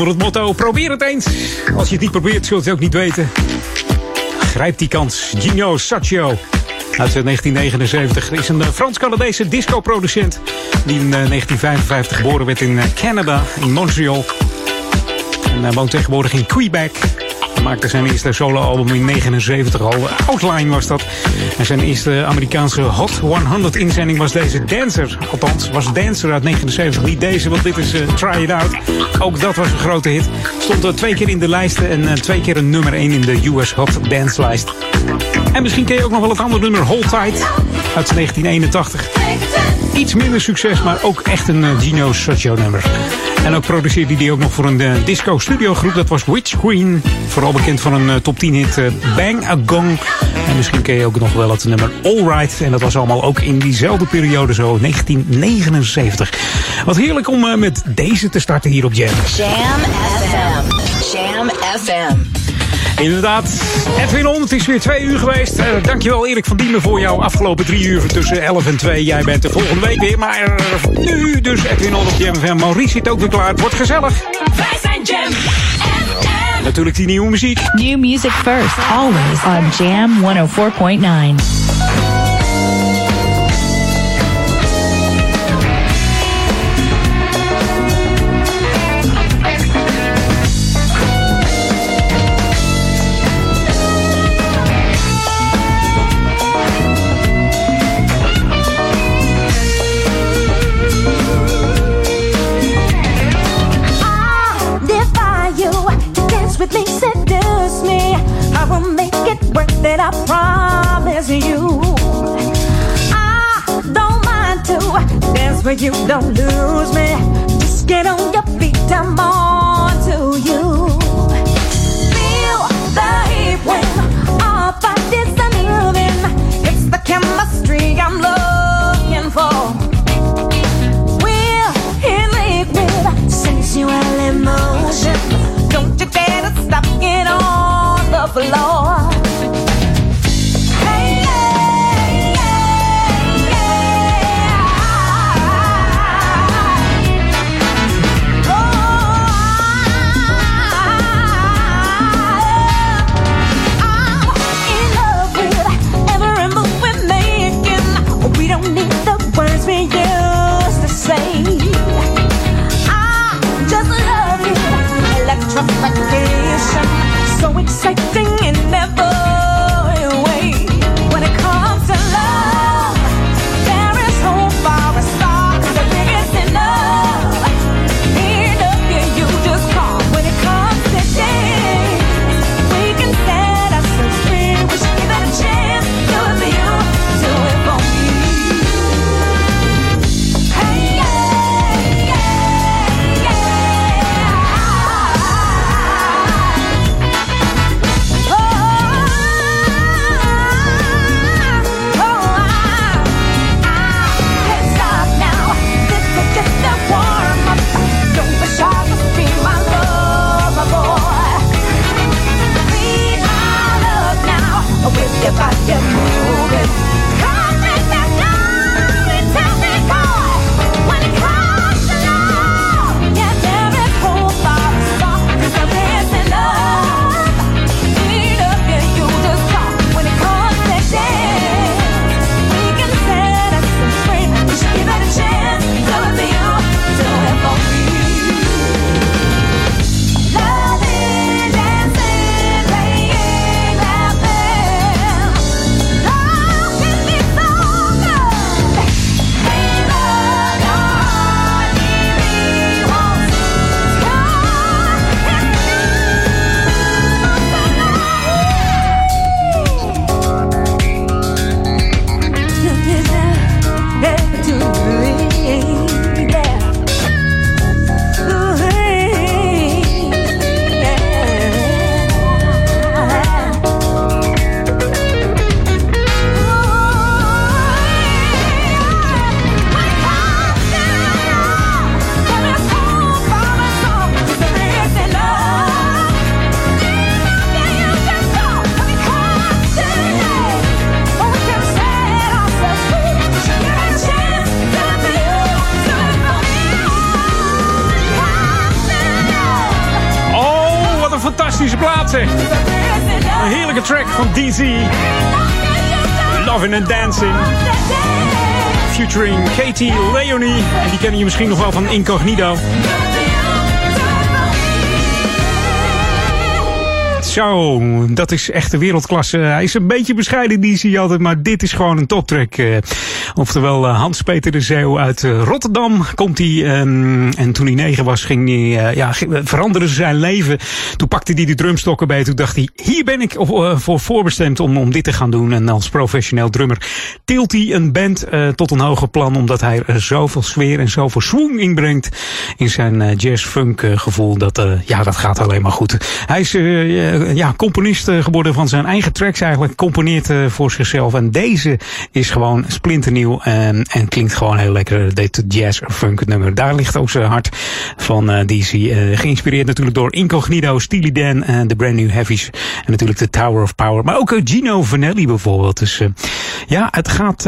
Onder het motto: probeer het eens. Als je het niet probeert, zult je het ook niet weten. Grijp die kans. Gino Saccio. Uit 1979 is een Frans-Canadese disco-producent. Die in 1955 geboren werd in Canada, in Montreal. En woont tegenwoordig in Quebec maakte zijn eerste soloalbum in 79 al. Outline was dat. En zijn eerste Amerikaanse Hot 100 inzending was deze Dancer. Althans, was Dancer uit 79. Niet deze, want dit is uh, Try It Out. Ook dat was een grote hit. Stond er twee keer in de lijsten en uh, twee keer een nummer 1 in de US Hot Dance lijst. En misschien ken je ook nog wel het andere nummer Hold Tight uit 1981. Iets minder succes, maar ook echt een uh, Gino Socio nummer. En ook produceerde hij ook nog voor een uh, disco studio groep. Dat was Witch Queen. Vooral bekend van een uh, top 10 hit Bang a Gong. En misschien ken je ook nog wel het nummer Alright. En dat was allemaal ook in diezelfde periode, zo 1979. Wat heerlijk om met deze te starten hier op Jam. Jam FM. Jam FM. Inderdaad, Edwin On, het is weer twee uur geweest. Uh, dankjewel Erik van Diemen voor jouw afgelopen drie uur tussen 11 en 2. Jij bent de volgende week weer, maar uh, nu dus Edwin On op Jam FM. Maurice zit ook weer klaar, het wordt gezellig. Wij zijn Jam. Natuurlijk die nieuwe muziek. New music first, always on Jam 104.9. to you, don't lose me. Just get on your feet, I'm on to you. Feel the heat when our bodies are moving. It's the chemistry I'm looking for. We're in liquid, sensual emotion. Don't you dare to stop it on the floor. Kennen je misschien nog wel van Incognito. Zo, dat is echt de wereldklasse. Hij is een beetje bescheiden, die zie je altijd, maar dit is gewoon een toptrack. Uh, oftewel, uh, Hans-Peter de Zeeuw uit uh, Rotterdam komt hij. Um, en toen hij negen was, ging hij, ja, veranderde zijn leven. Toen pakte hij de drumstokken bij. Toen dacht hij, hier ben ik voor voorbestemd om, om dit te gaan doen. En als professioneel drummer tilt hij een band tot een hoger plan. Omdat hij er zoveel sfeer en zoveel swing inbrengt in zijn jazz-funk gevoel. Dat, ja, dat gaat alleen maar goed. Hij is ja, componist uh, geworden van zijn eigen tracks eigenlijk. Componeert uh, voor zichzelf. En deze is gewoon splinternieuw en, en klinkt gewoon heel lekker. Dit jazz funk nummer. Daar ligt ook zijn hart van uh, DC. geïnspireerd natuurlijk door Incognito, Steely Dan en de Brand New Heavies. En natuurlijk de Tower of Power. Maar ook Gino Vanelli bijvoorbeeld. Dus ja, het gaat,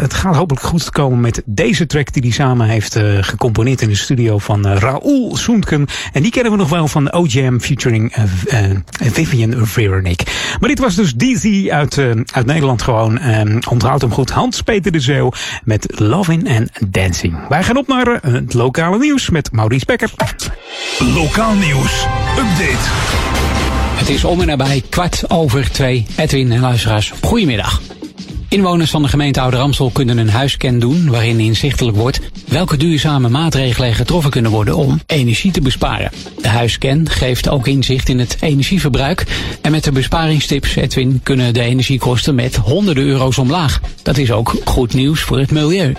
het gaat hopelijk goed komen met deze track die hij samen heeft gecomponeerd in de studio van Raoul Soentken. En die kennen we nog wel van OJM featuring Vivian Veronique. Maar dit was dus DC uit, uit Nederland gewoon. Um, onthoud hem goed. Hans-Peter de Zeeuw met Loving and Dancing. Wij gaan op naar het lokale nieuws met Maurice Becker. Lokaal nieuws. Update. Het is om en nabij kwart over twee. Edwin en luisteraars, goedemiddag. Inwoners van de gemeente Ouder Amstel kunnen een huiscan doen waarin inzichtelijk wordt welke duurzame maatregelen getroffen kunnen worden om energie te besparen. De huiscan geeft ook inzicht in het energieverbruik en met de besparingstips Edwin kunnen de energiekosten met honderden euro's omlaag. Dat is ook goed nieuws voor het milieu.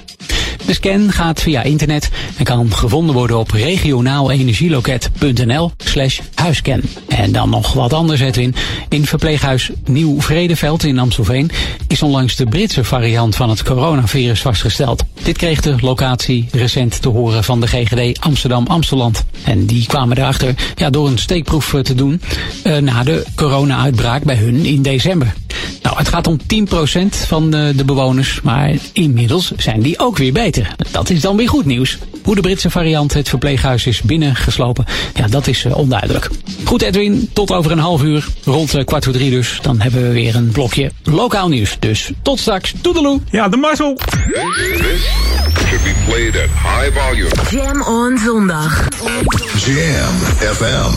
De scan gaat via internet en kan gevonden worden op regionaalenergieloket.nl slash huiscan. En dan nog wat anders, Edwin. In verpleeghuis Nieuw Vredeveld in Amstelveen is onlangs de Britse variant van het coronavirus vastgesteld. Dit kreeg de locatie recent te horen van de GGD Amsterdam-Amsteland. En die kwamen erachter ja, door een steekproef te doen uh, na de corona-uitbraak bij hun in december. Nou, het gaat om 10% van de, de bewoners, maar inmiddels zijn die ook weer beter. Dat is dan weer goed nieuws. Hoe de Britse variant het verpleeghuis is binnengeslopen, ja, dat is uh, onduidelijk. Goed Edwin, tot over een half uur, rond uh, kwart voor drie dus. Dan hebben we weer een blokje lokaal nieuws. Dus tot straks, toedeloe. Ja, de mazzel. Should be played at high volume. Jam on zondag. Jam FM.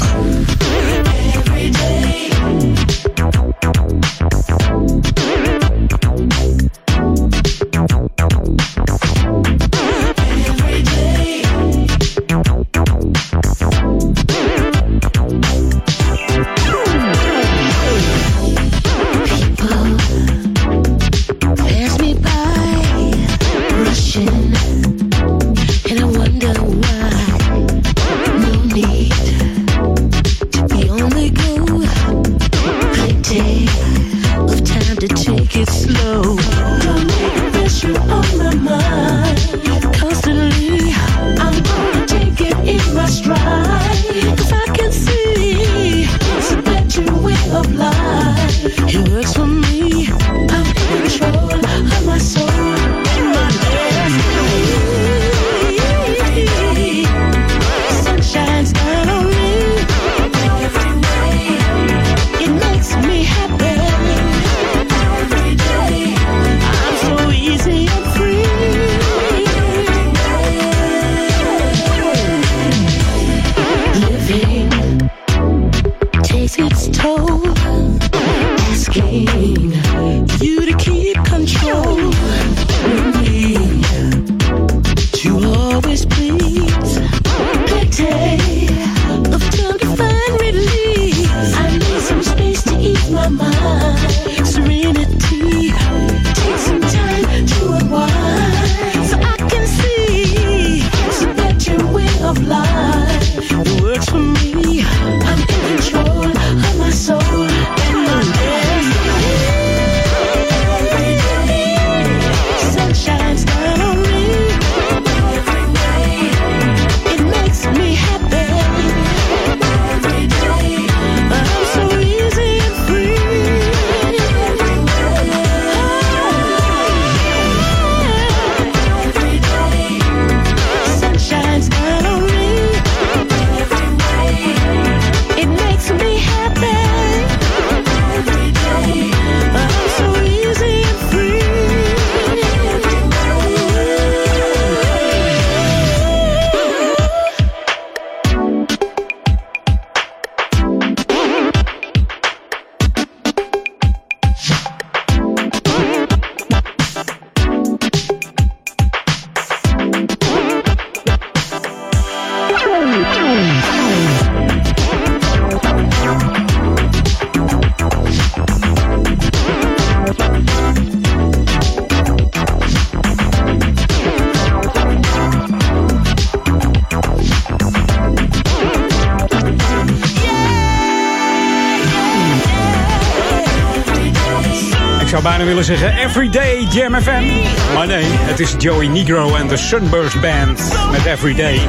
Day. willen zeggen Everyday Jam FM. Maar nee, het is Joey Negro en de Sunburst Band met Everyday.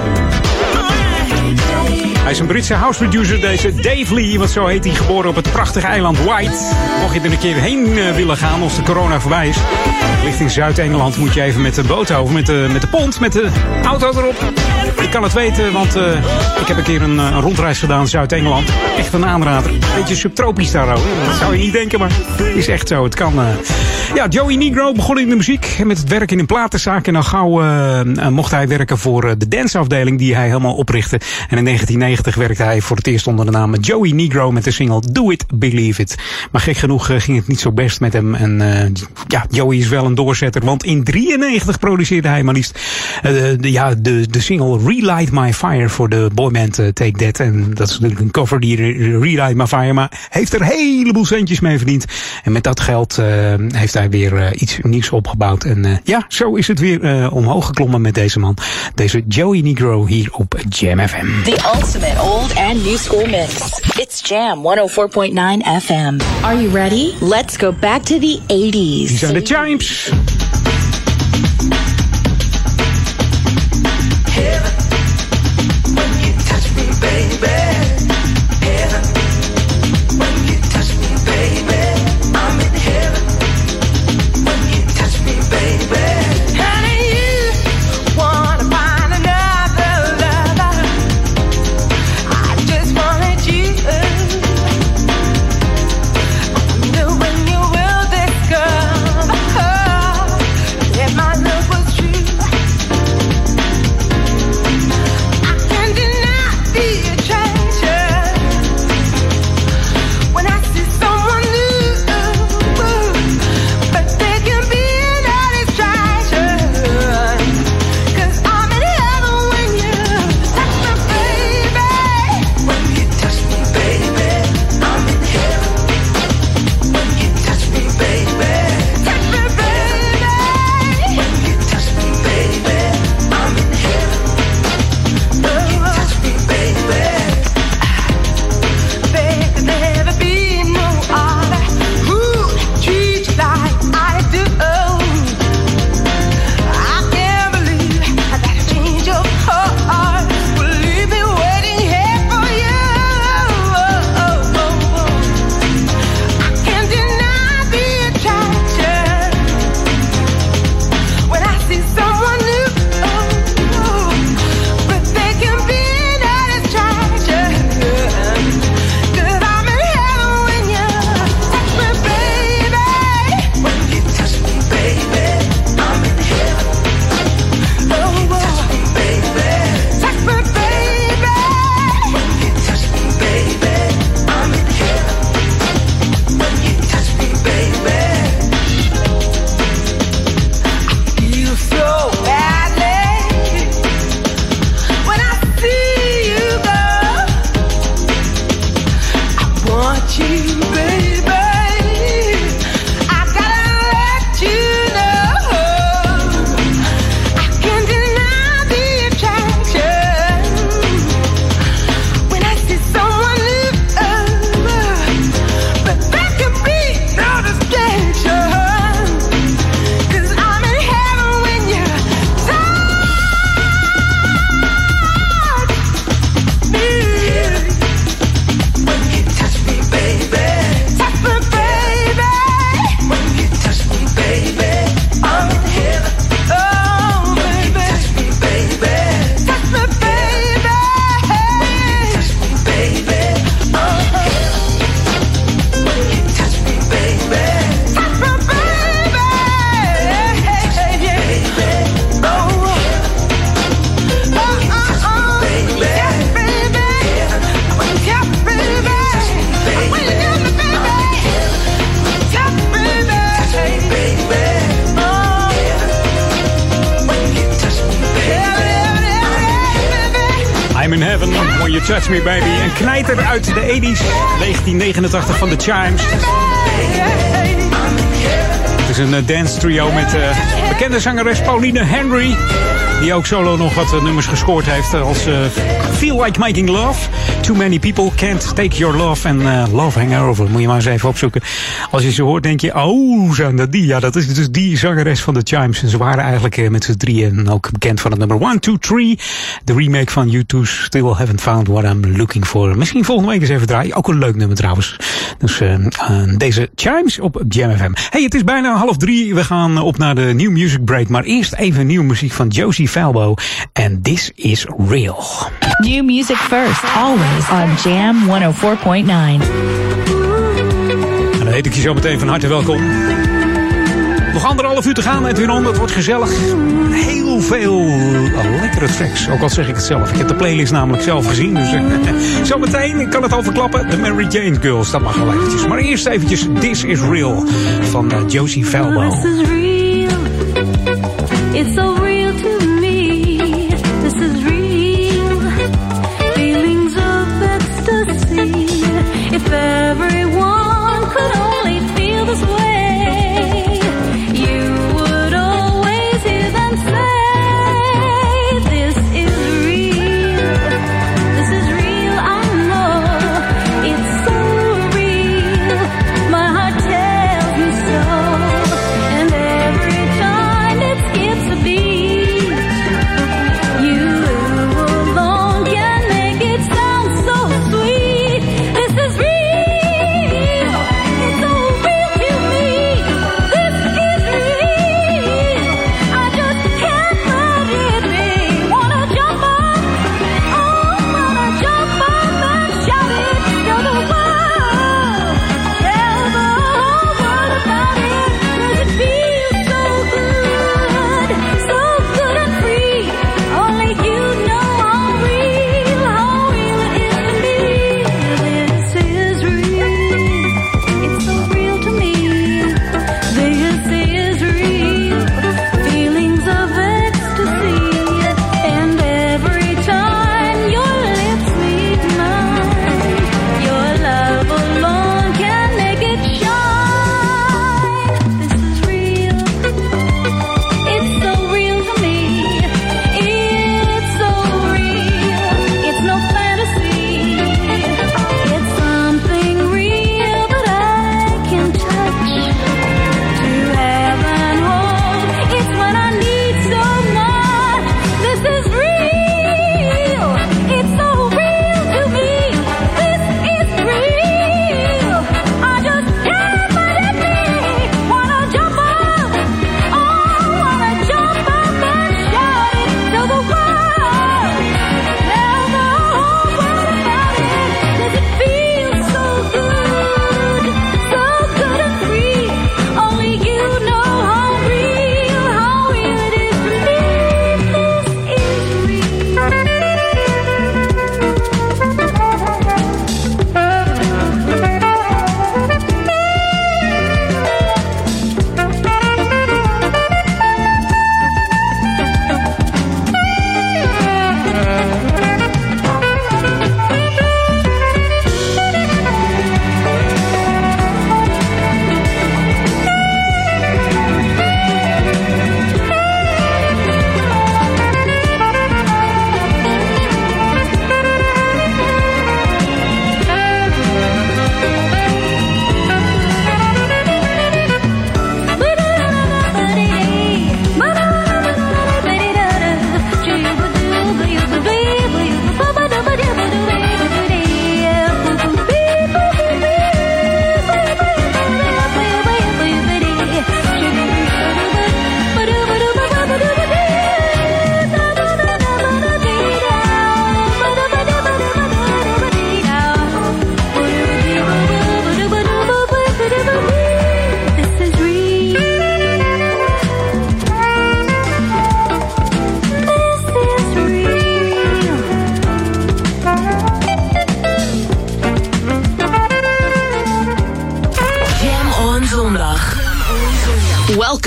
Hij is een Britse house producer, deze Dave Lee, want zo heet hij, geboren op het prachtige eiland White. Mocht je er een keer heen eh, willen gaan als de corona voorbij is. Ligt in Zuid-Engeland, moet je even met de boot over, met de, met de pont, met de auto erop. Ik kan het weten, want uh, ik heb een keer een, een rondreis gedaan Zuid-Engeland. Echt een aanrader. Beetje subtropisch daar ook. Dat zou je niet denken, maar is echt zo. Het kan. Uh... Ja, Joey Negro begon in de muziek met het werk in een platenzaak. En dan gauw mocht hij werken voor de danceafdeling die hij helemaal oprichtte. En in 1990 werkte hij voor het eerst onder de naam Joey Negro met de single Do It, Believe It. Maar gek genoeg ging het niet zo best met hem. En ja, Joey is wel een doorzetter, want in 93 produceerde hij maar liefst de, ja, de, de single Relight My Fire voor de boyband uh, Take That. En dat is natuurlijk een cover die Relight My Fire, maar heeft er een heleboel centjes mee verdiend. En met dat geld uh, heeft hij weer uh, iets unieks opgebouwd. En ja, zo is het weer omhoog geklommen met deze man. Deze Joey Negro hier op Jam FM. The ultimate old and new school mix. It's Jam 104.9 FM. Are you ready? Let's go back to the 80s. Die zijn de Chimes. Knijter uit de 80s, 1989 van The Chimes. Het is een eh, dance trio met uh, bekende zangeres Pauline Henry. Die ook solo nog wat nummers gescoord heeft als Feel Like Making Love. Too Many People Can't Take Your Love en uh, Love Hangover. Moet je maar eens even opzoeken. Als je ze hoort denk je, oh, zijn dat die? Ja, dat is dus die zangeres van de Chimes. En ze waren eigenlijk uh, met z'n drieën ook bekend van het nummer 1, 2, 3. De remake van U2 Still Haven't Found What I'm Looking For. Misschien volgende week eens even draaien. Ook een leuk nummer trouwens. Dus uh, deze Chimes op Jam. Hey, het is bijna half drie. We gaan op naar de New Music Break. Maar eerst even nieuwe muziek van Josie Falbo. En This Is Real. New music first, always on Jam 104.9. En dan heet ik je zo meteen van harte welkom. Nog anderhalf uur te gaan, Edwin On. Het wordt gezellig. Heel veel lekkere tracks. Ook al zeg ik het zelf. Ik heb de playlist namelijk zelf gezien. Dus zometeen, ik kan het al verklappen. De Mary Jane Girls, dat mag wel eventjes. Maar eerst eventjes This Is Real van uh, Josie Falbo. This is real. It's so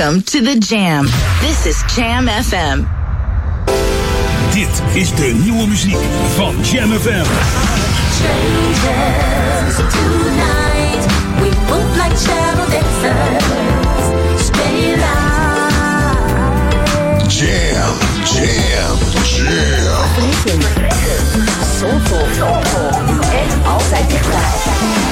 Welcome to the Jam. This is Jam FM. Dit is de nieuwe muziek van Jam FM. Tonight, we move like shadow dancers. Spinning light. Jam, jam, jam. Soulful. En altijd dichtbij.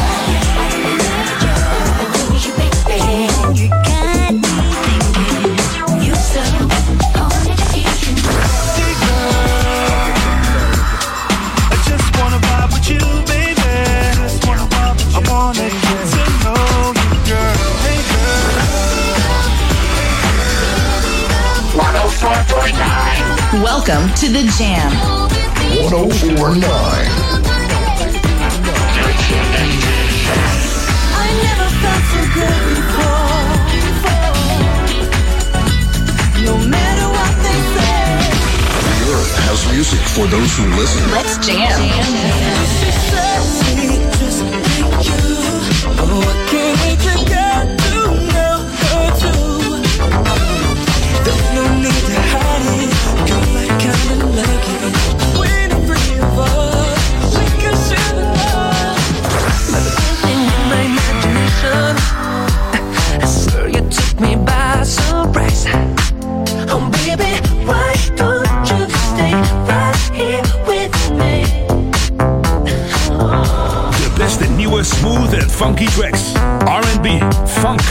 Welcome to the Jam. 1049. I never felt so good before. No matter what they say. The earth has music for those who listen. Let's jam. Just smooth and funky tracks. R&B, funk,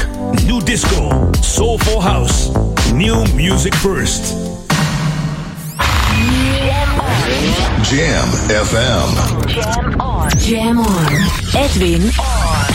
new disco, soulful house. New music first. Jam FM. Jam on. Jam on. Edwin Jam,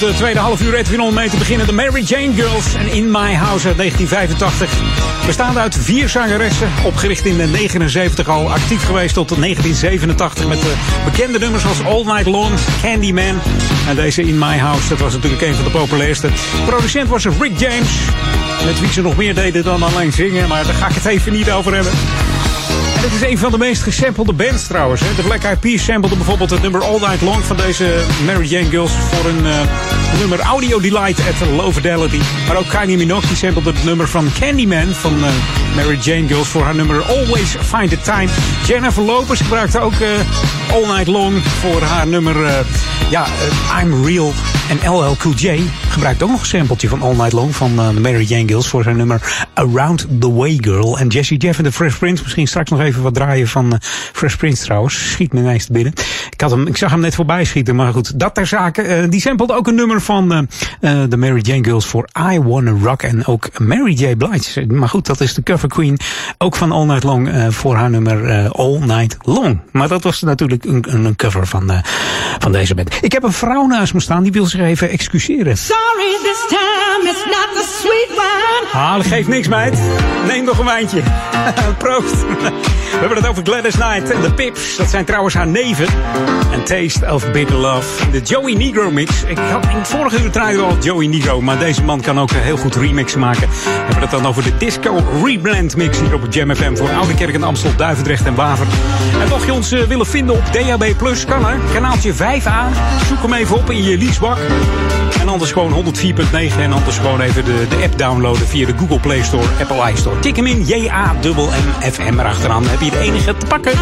Het eh, tweede half uur Edwin On mee te beginnen. De Mary Jane Girls en In My House uit 1985. Bestaande uit vier zangeressen. Opgericht in de 79 al. Actief geweest tot 1987 met de bekende nummers zoals All Night Long, Candyman. En deze In My House, dat was natuurlijk een van de populairste. Producent was Rick James. Met wie ze nog meer deden dan alleen zingen. Maar daar ga ik het even niet over hebben. En het is een van de meest gesampelde bands trouwens. De Black Eyed Peas samplede bijvoorbeeld het nummer All Night Long van deze Mary Jane Girls voor een uh, nummer Audio Delight at Low Fidelity. Maar ook Kylie Minogue die samplede het nummer van Candyman van uh, Mary Jane Girls voor haar nummer Always Find the Time. Jennifer Lopez gebruikte ook uh, All Night Long voor haar nummer ja, I'm Real. En LL Cool J gebruikt ook nog een sampletje van All Night Long van de Mary Jane Girls voor zijn nummer Around the Way Girl. En Jesse Jeff en de Fresh Prince misschien straks nog even wat draaien van uh, Fresh Prince trouwens. Schiet me ineens te binnen. Ik, had hem, ik zag hem net voorbij schieten, maar goed, dat ter zake. Uh, die sampled ook een nummer van de Mary Jane Girls voor I Wanna Rock. En ook Mary J. Blige. Maar goed, dat is de cover queen. Ook van All Night Long voor haar nummer All Night Long. Maar dat was natuurlijk een, een cover van, van deze band. Ik heb een vrouw naast me staan, die wil zich even excuseren. Sorry, this time it's not the sweet wine. Ah, dat geeft niks, meid. Neem nog een wijntje. Proost. We hebben het over Gladys Knight en de Pips. Dat zijn trouwens haar neven. En Taste of Bitter Love. De Joey Negro mix. Ik had in het vorige uur draaide al Joey Negro. Maar deze man kan ook heel goed remixen maken. We hebben het dan over de Disco Reblend mix hier op het Jam FM. Voor Oude Kerk en Amstel, Duivendrecht en Waver. En mocht je ons uh, willen vinden op DHB Plus, kan er. Kanaaltje 5A. Zoek hem even op in je leasebak. En anders gewoon 104.9. En anders gewoon even de, de app downloaden via de Google Play Store, Apple iStore. Tik hem in, J-A-M-M-F-M erachteraan. heb je het enige te pakken.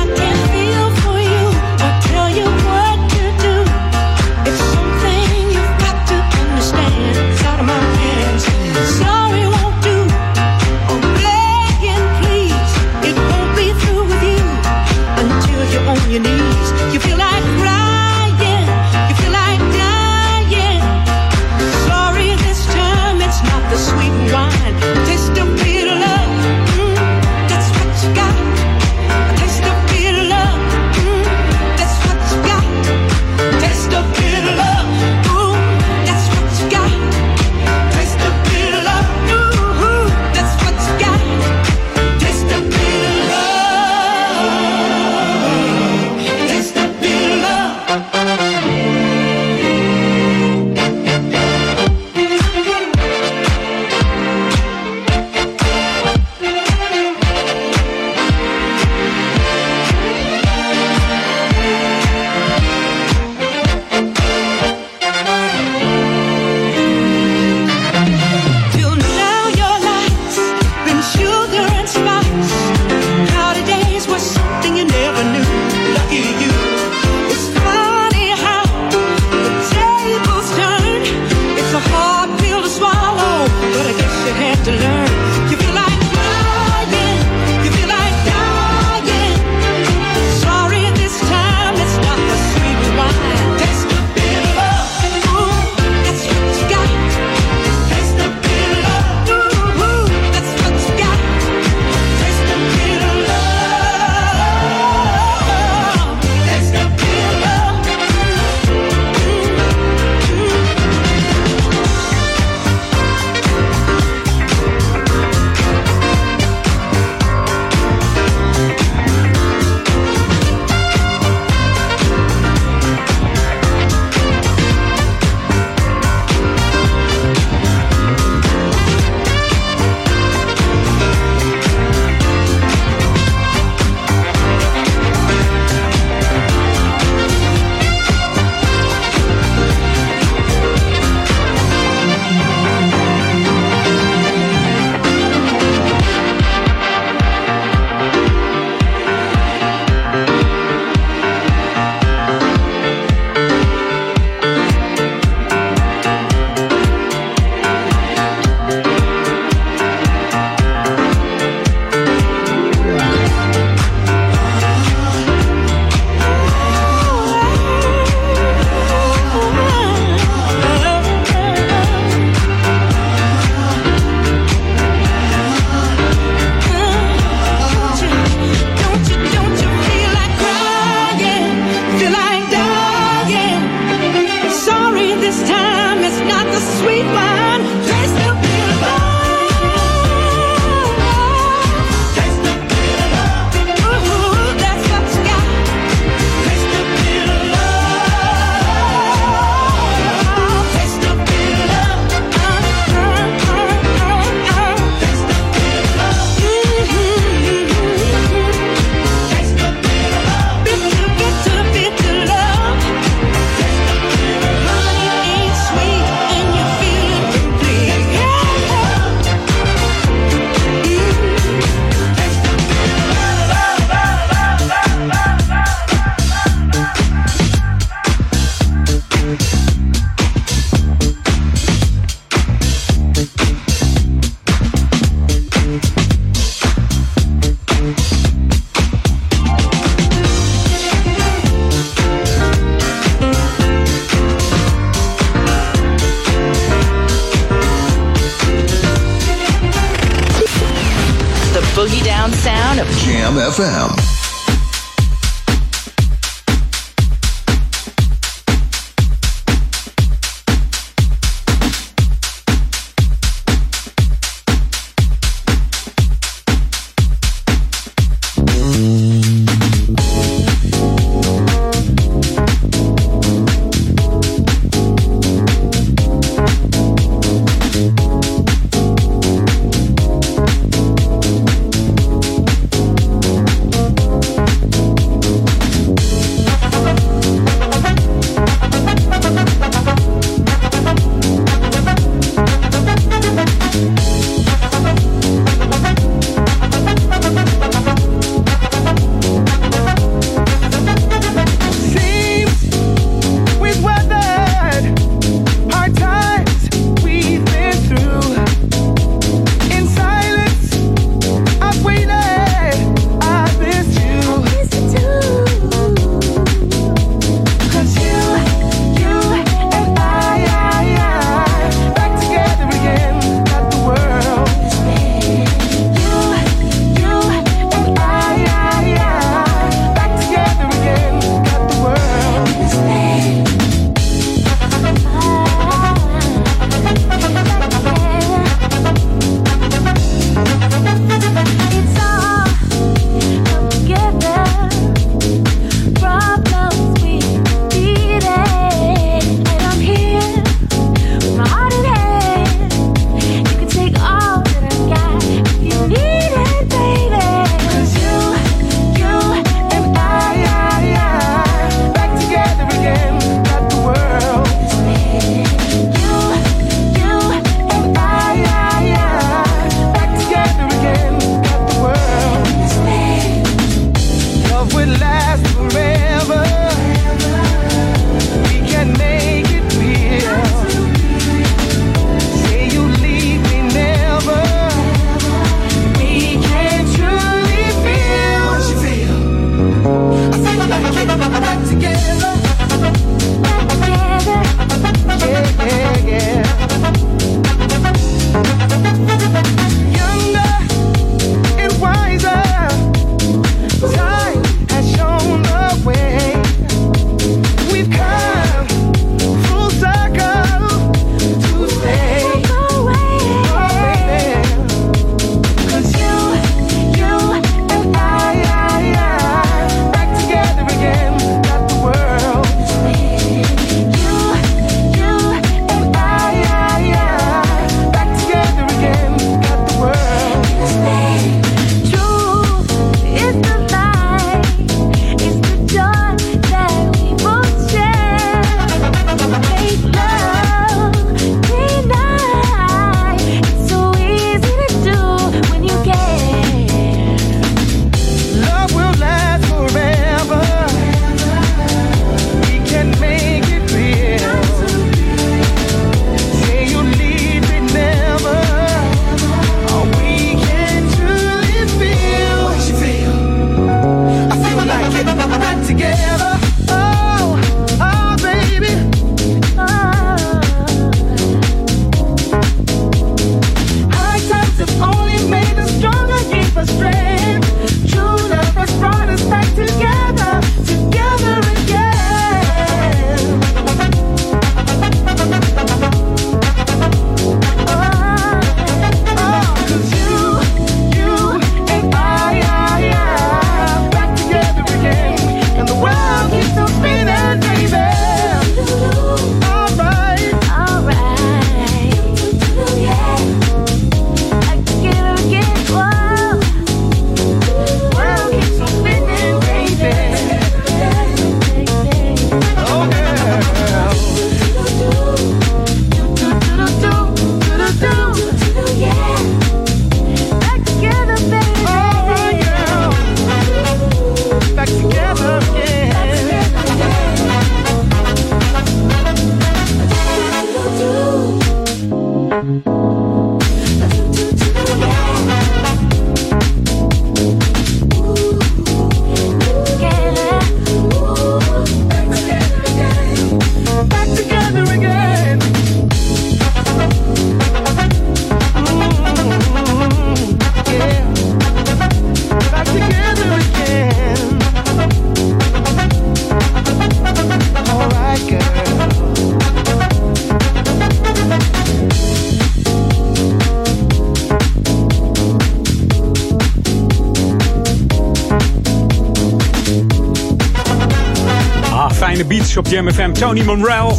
Jam FM. Tony Monreal.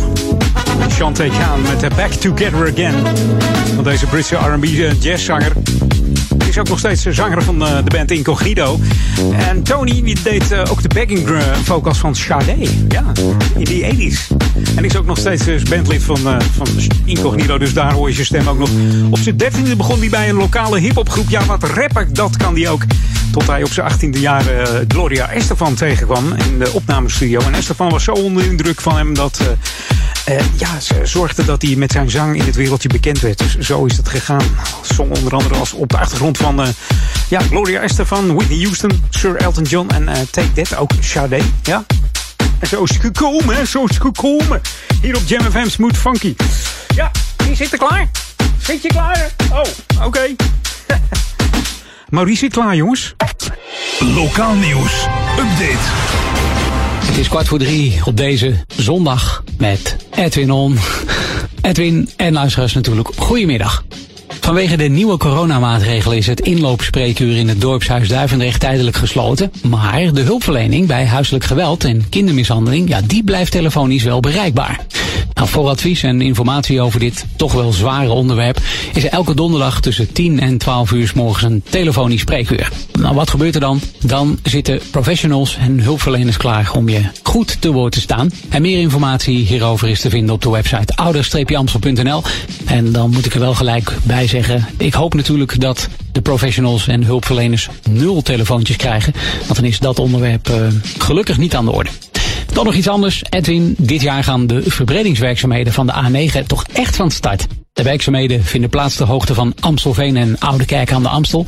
Shantae Khan met Back Together Again. Van deze Britse R&B uh, jazzzanger. Hij is ook nog steeds zanger van uh, de band Incognito. En Tony die deed uh, ook de backing vocals van Sade. Ja, in die 80s. En is ook nog steeds bandlid van, van Incognito. Dus daar hoor je zijn stem ook nog. Op zijn dertiende begon hij bij een lokale hip-hopgroep. Ja, wat rapper, dat kan hij ook. Tot hij op zijn 18e jaar uh, Gloria Estefan tegenkwam in de opnamestudio. En Estefan was zo onder de indruk van hem dat. Uh, ja, ze zorgde dat hij met zijn zang in het wereldje bekend werd. Dus zo is het gegaan. Zong onder andere als op de achtergrond van ja, Gloria Estefan, Whitney Houston, Sir Elton John en uh, Take That, ook Sade. Ja. En zo is het gekomen, hè? Zo is het gekomen. Hier op Jam FM Smooth Funky. Ja, wie zit er klaar? Zit je klaar? Oh, oké. Okay. Maurice zit klaar, jongens. Lokaal nieuws. Update. Het is kwart voor drie op deze zondag met Edwin On. Edwin en luisteraars natuurlijk, goedemiddag. Vanwege de nieuwe coronamaatregelen is het inloopspreekuur in het dorpshuis Duivendrecht tijdelijk gesloten. Maar de hulpverlening bij huiselijk geweld en kindermishandeling, ja, die blijft telefonisch wel bereikbaar. Nou, voor advies en informatie over dit toch wel zware onderwerp is elke donderdag tussen 10 en 12 uur s morgens een telefonisch spreekuur. Nou, wat gebeurt er dan? Dan zitten professionals en hulpverleners klaar om je goed te woord te staan. En meer informatie hierover is te vinden op de website ouder-amstel.nl. En dan moet ik er wel gelijk bij zeggen, ik hoop natuurlijk dat de professionals en hulpverleners nul telefoontjes krijgen. Want dan is dat onderwerp uh, gelukkig niet aan de orde. Dan nog iets anders. Edwin, dit jaar gaan de verbredingswerkzaamheden van de A9 toch echt van start. De werkzaamheden vinden plaats ter hoogte van Amstelveen en Oudekerk aan de Amstel.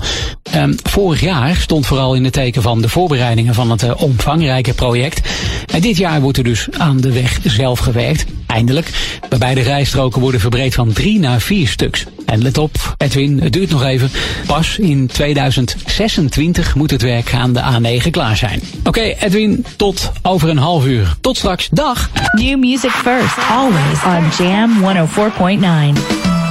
Um, vorig jaar stond vooral in het teken van de voorbereidingen van het uh, omvangrijke project. En dit jaar wordt er dus aan de weg zelf gewerkt. Eindelijk. Waarbij de rijstroken worden verbreed van drie naar vier stuks. En let op, Edwin, het duurt nog even. Pas in 2026 moet het werk aan de A9 klaar zijn. Oké, Edwin, tot over een half uur. Tot straks. Dag! New music first, always on Jam 104.9.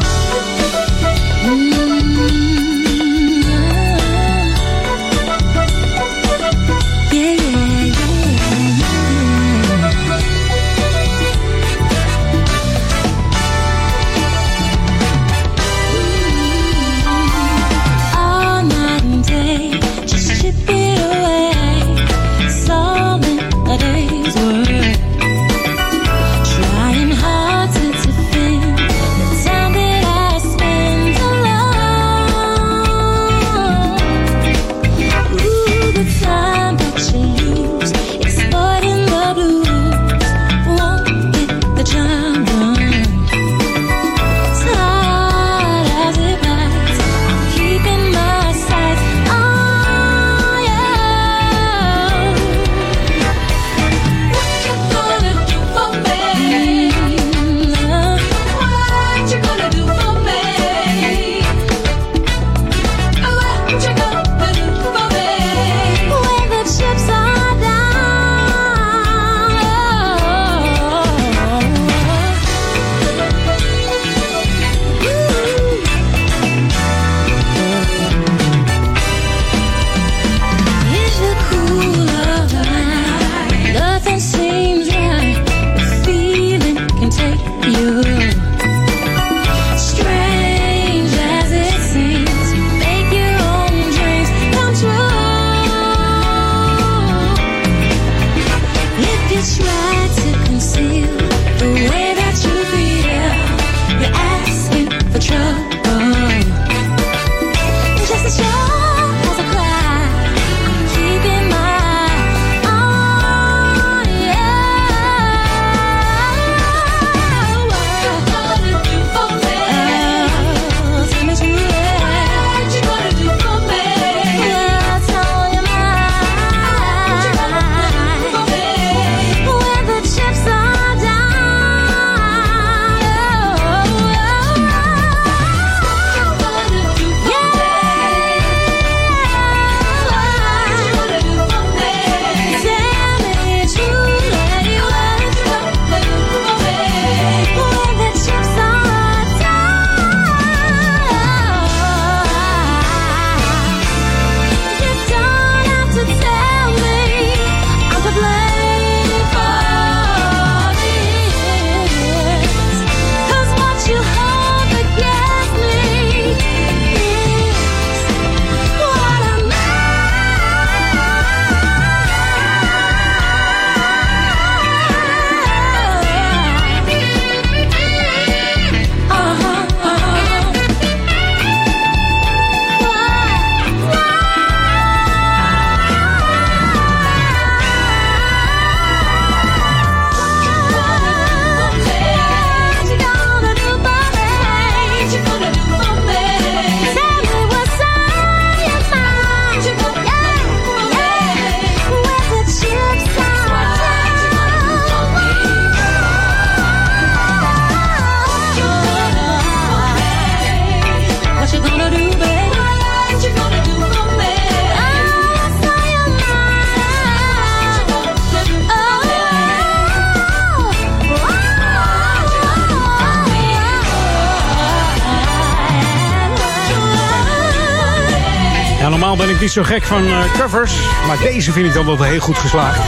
zo gek van eh, covers, maar deze vind ik dan wel heel goed geslaagd.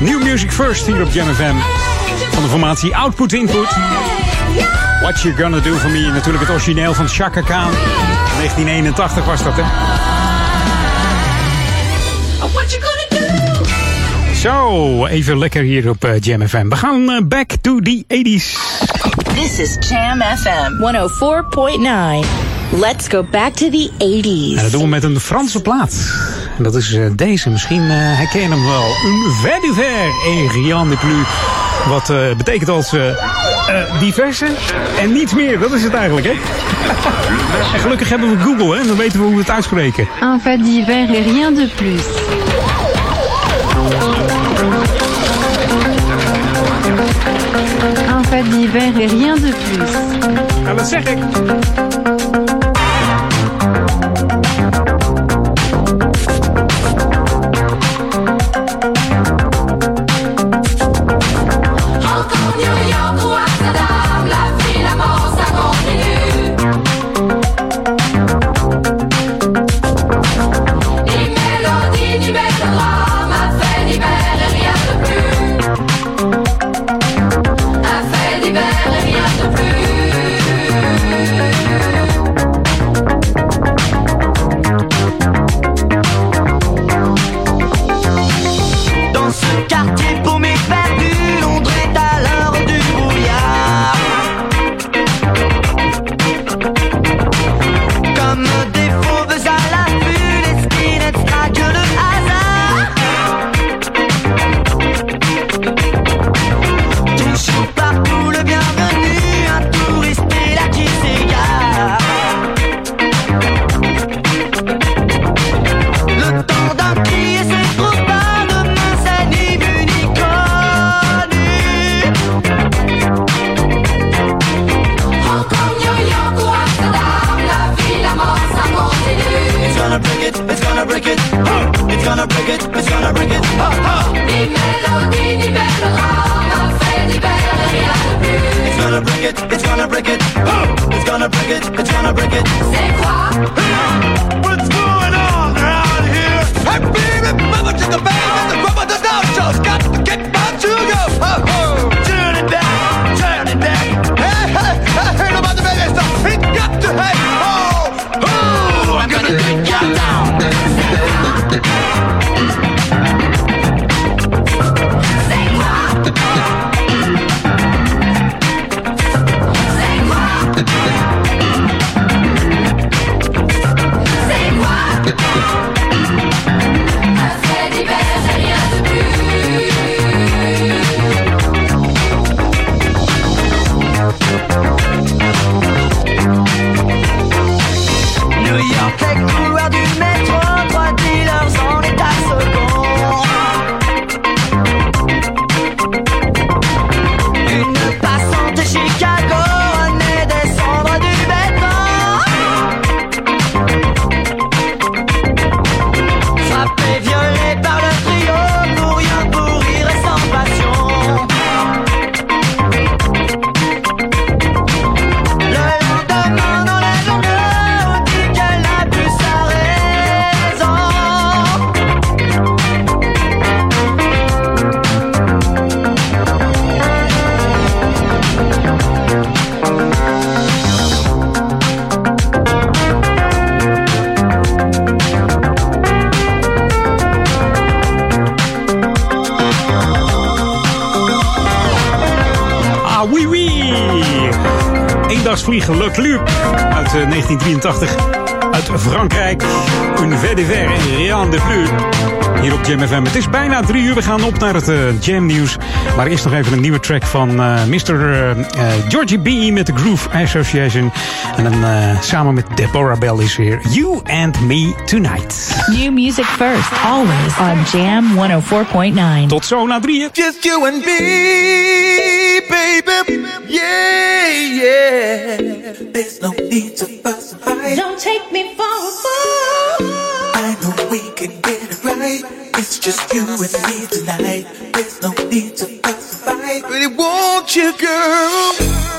New Music First hier op Jam FM. Van de formatie Output Input. What You Gonna Do For Me. Natuurlijk het origineel van Chaka Khan. 1981 was dat, hè? Zo, even lekker hier op uh, Jam FM. We gaan uh, back to the 80s. This is Jam FM 104.9. Let's go back to the 80s. En dat doen we met een Franse plaat. En dat is uh, deze. Misschien herken je hem wel. Un ver du ver et rien de plus. Wat betekent als diverse en niets meer. Dat is het eigenlijk, hè? en gelukkig hebben we Google, hè? Dan weten we hoe we het uitspreken. Un fait divers et rien de plus. Un fait divers et rien de plus. Nou, dat zeg ik. 1983. Uit Frankrijk. Une ver de ver en Rien de Plus. Hier op Jam FM. Het is bijna drie uur. We gaan op naar het uh, Jam nieuws. Maar eerst nog even een nieuwe track van uh, Mr. Uh, Georgie B. met de Groove Association. En dan samen met Deborah Bell is weer You and Me Tonight. New music first. Always on Jam 104.9. Tot zo na drieën. Just you and me, baby. Yeah, yeah. There's no need to. Don't take me for a fool. I know we can get it right. It's just you and me tonight. There's no need to fuss and fight. Really want you, girl.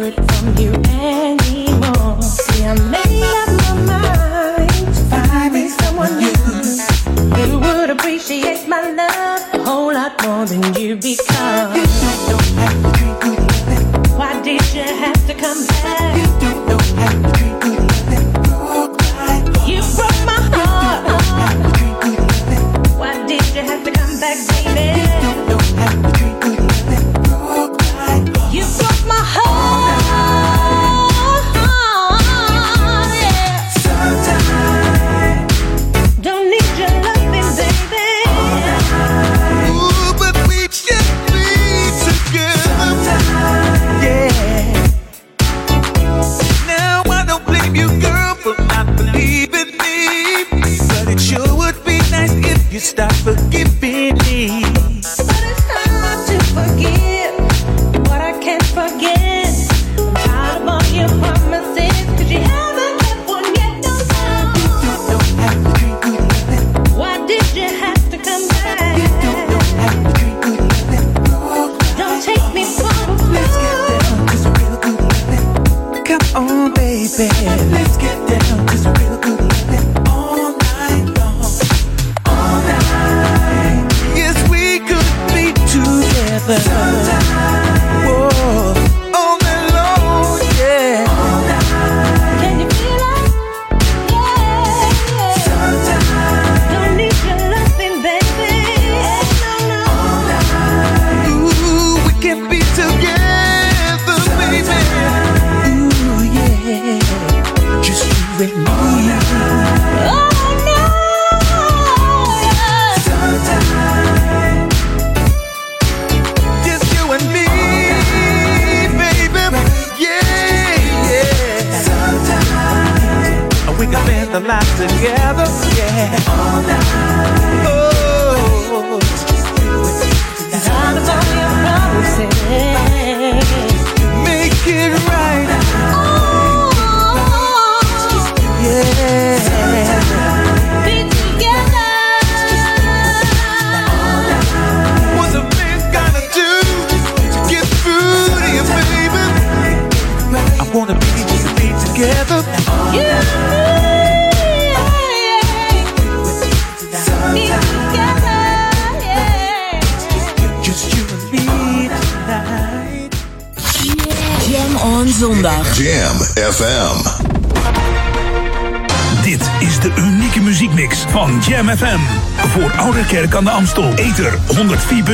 Want to hear it from you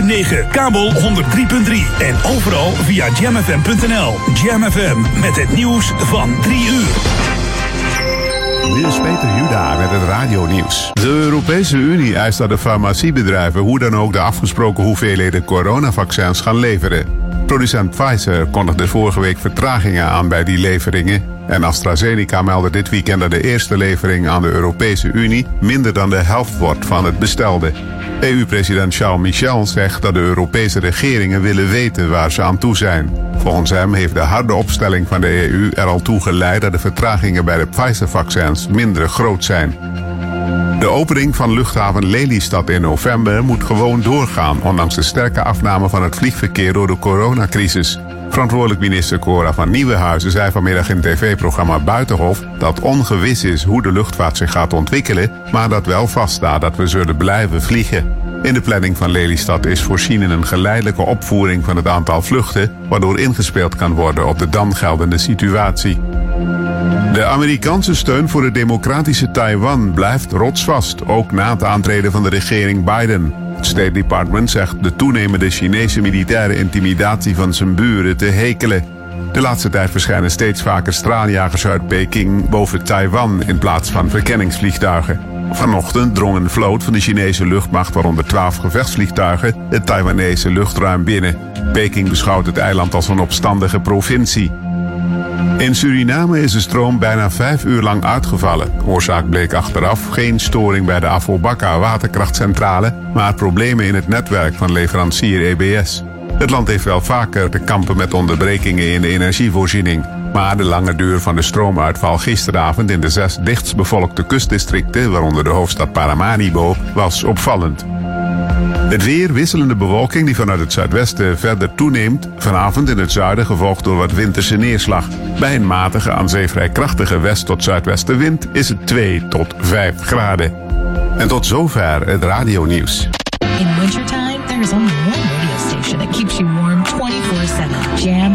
104.9, kabel 103.3 en overal via jamfm.nl. Jam FM met het nieuws van 3 uur. Dit is Peter Juda met het radionieuws. De Europese Unie eist dat de farmaciebedrijven hoe dan ook de afgesproken hoeveelheden coronavaccins gaan leveren. Producent Pfizer kondigde vorige week vertragingen aan bij die leveringen. En AstraZeneca meldde dit weekend dat de eerste levering aan de Europese Unie minder dan de helft wordt van het bestelde. EU-president Charles Michel zegt dat de Europese regeringen willen weten waar ze aan toe zijn. Volgens hem heeft de harde opstelling van de EU er al toe geleid dat de vertragingen bij de Pfizer-vaccins minder groot zijn. De opening van luchthaven Lelystad in november moet gewoon doorgaan, ondanks de sterke afname van het vliegverkeer door de coronacrisis. Verantwoordelijk minister Cora van Nieuwenhuizen zei vanmiddag in tv-programma Buitenhof dat ongewis is hoe de luchtvaart zich gaat ontwikkelen, maar dat wel vaststaat dat we zullen blijven vliegen. In de planning van Lelystad is voorzien in een geleidelijke opvoering van het aantal vluchten, waardoor ingespeeld kan worden op de dan geldende situatie. De Amerikaanse steun voor het democratische Taiwan blijft rotsvast, ook na het aantreden van de regering Biden. Het State Department zegt de toenemende Chinese militaire intimidatie van zijn buren te hekelen. De laatste tijd verschijnen steeds vaker straaljagers uit Peking boven Taiwan in plaats van verkenningsvliegtuigen. Vanochtend drong een vloot van de Chinese luchtmacht, waaronder 12 gevechtsvliegtuigen, het Taiwanese luchtruim binnen. Peking beschouwt het eiland als een opstandige provincie. In Suriname is de stroom bijna vijf uur lang uitgevallen. Oorzaak bleek achteraf geen storing bij de Afobakka waterkrachtcentrale, maar problemen in het netwerk van leverancier EBS. Het land heeft wel vaker te kampen met onderbrekingen in de energievoorziening. Maar de lange duur van de stroomuitval gisteravond in de zes dichtstbevolkte kustdistricten, waaronder de hoofdstad Paramaribo, was opvallend. Weer, wisselende bewolking die vanuit het zuidwesten verder toeneemt. Vanavond in het zuiden gevolgd door wat winterse neerslag. Bij een matige, aan zee vrij krachtige west- tot zuidwestenwind is het 2 tot 5 graden. En tot zover het radionieuws. In wintertime, there is only one radio station that keeps you warm 24-7. Jam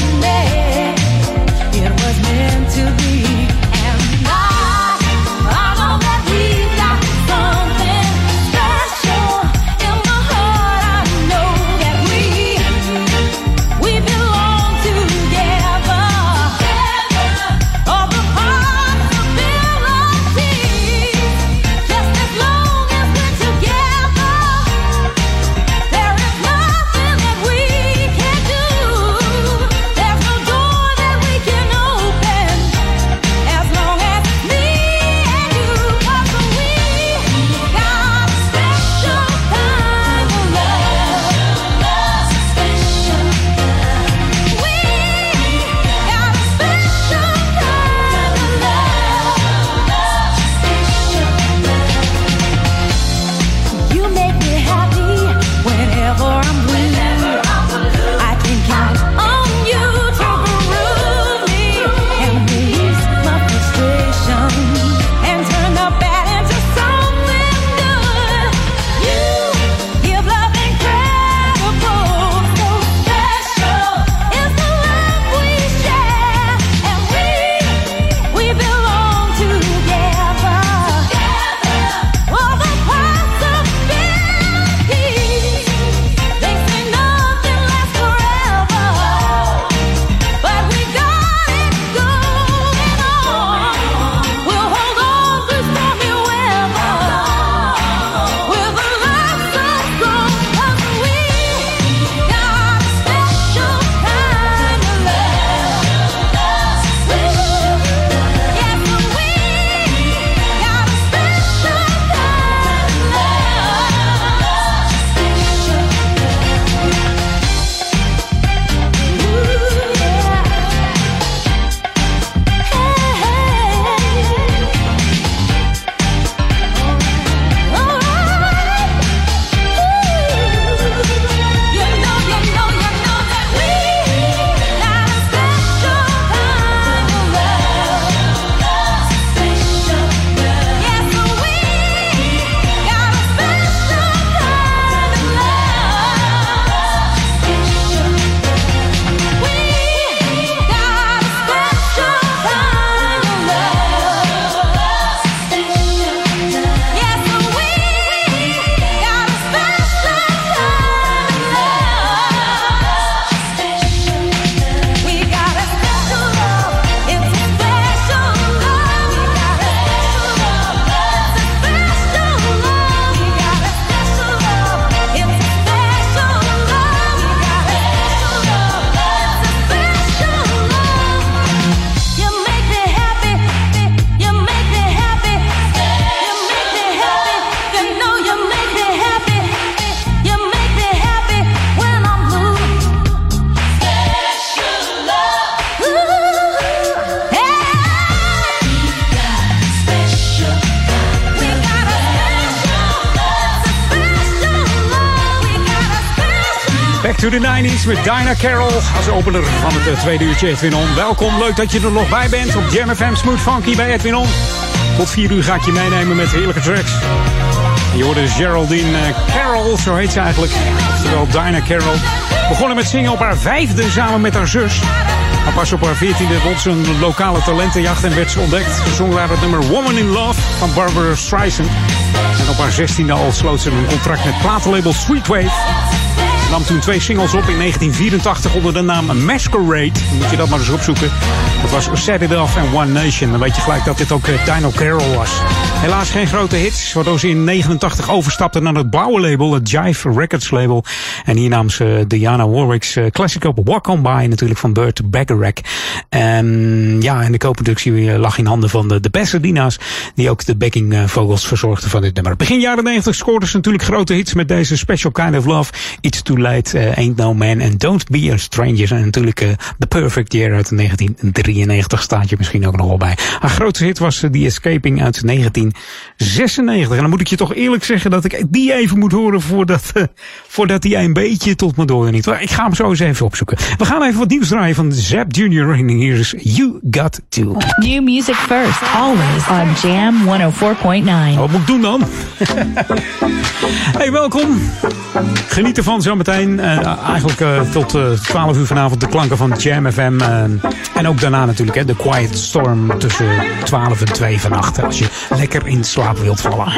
The 90s met Dinah Carroll als opener van het uh, tweede uurtje Edwin On. Welkom, leuk dat je er nog bij bent op Jam FM Smooth Funky bij Edwin On. Tot 4 uur ga ik je meenemen met heerlijke tracks. Je hoorde Geraldine uh, Carroll, zo heet ze eigenlijk. Oftewel Dinah Carroll. Begonnen met zingen op haar vijfde samen met haar zus. Maar pas op haar veertiende won ze een lokale talentenjacht en werd ze ontdekt. Gezongen naar het nummer Woman in Love van Barbara Streisand. En op haar zestiende al sloot ze een contract met platenlabel Sweetwave nam toen twee singles op in 1984 onder de naam Masquerade. Moet je dat maar eens opzoeken. Dat was Set It Off en One Nation. Dan weet je gelijk dat dit ook uh, Dino Carroll was. Helaas geen grote hits, waardoor ze in 89 overstapte naar het blauwe label, het Jive Records label. En hier nam ze Diana Warwick's uh, classic op Walk On By, natuurlijk van Burt Bacharach. En ja, en de co-productie lag in handen van de, de Pasadena's, die ook de backing uh, vocals verzorgden van dit nummer. Begin jaren 90 scoorden ze natuurlijk grote hits met deze Special Kind of Love, It's Too Late, uh, Ain't No Man en Don't Be a Stranger. En natuurlijk The Perfect Year uit 1993 staat je misschien ook nog wel bij. Haar grootste hit was The Escaping uit 1996. En dan moet ik je toch eerlijk zeggen dat ik die even moet horen voordat, uh, voordat die een beetje tot me door niet. Ik ga hem zo eens even opzoeken. We gaan even wat nieuws draaien van Zap. En hier is You Got To. New music first, always on Jam 104.9. Wat moet ik doen dan? hey, welkom. Geniet ervan zometeen. Uh, eigenlijk uh, tot uh, 12 uur vanavond de klanken van Jam FM. en ook daarna natuurlijk hè, de Quiet Storm tussen 12 en 2 vannacht. Als je lekker in slaap wilt vallen.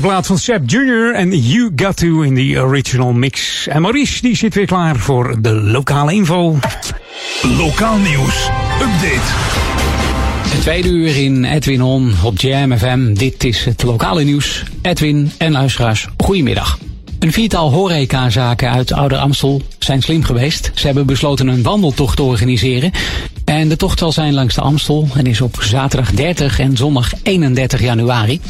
Fijne plaat van Seb Jr. en You Got To in the original mix. En Maurice die zit weer klaar voor de lokale info. Lokaal nieuws. Update. Het tweede uur in Edwin On op Jam FM. Dit is het lokale nieuws. Edwin en luisteraars, goedemiddag. Een viertal horecazaken uit Ouder Amstel zijn slim geweest. Ze hebben besloten een wandeltocht te organiseren. En de tocht zal zijn langs de Amstel en is op zaterdag 30 en zondag 31 januari.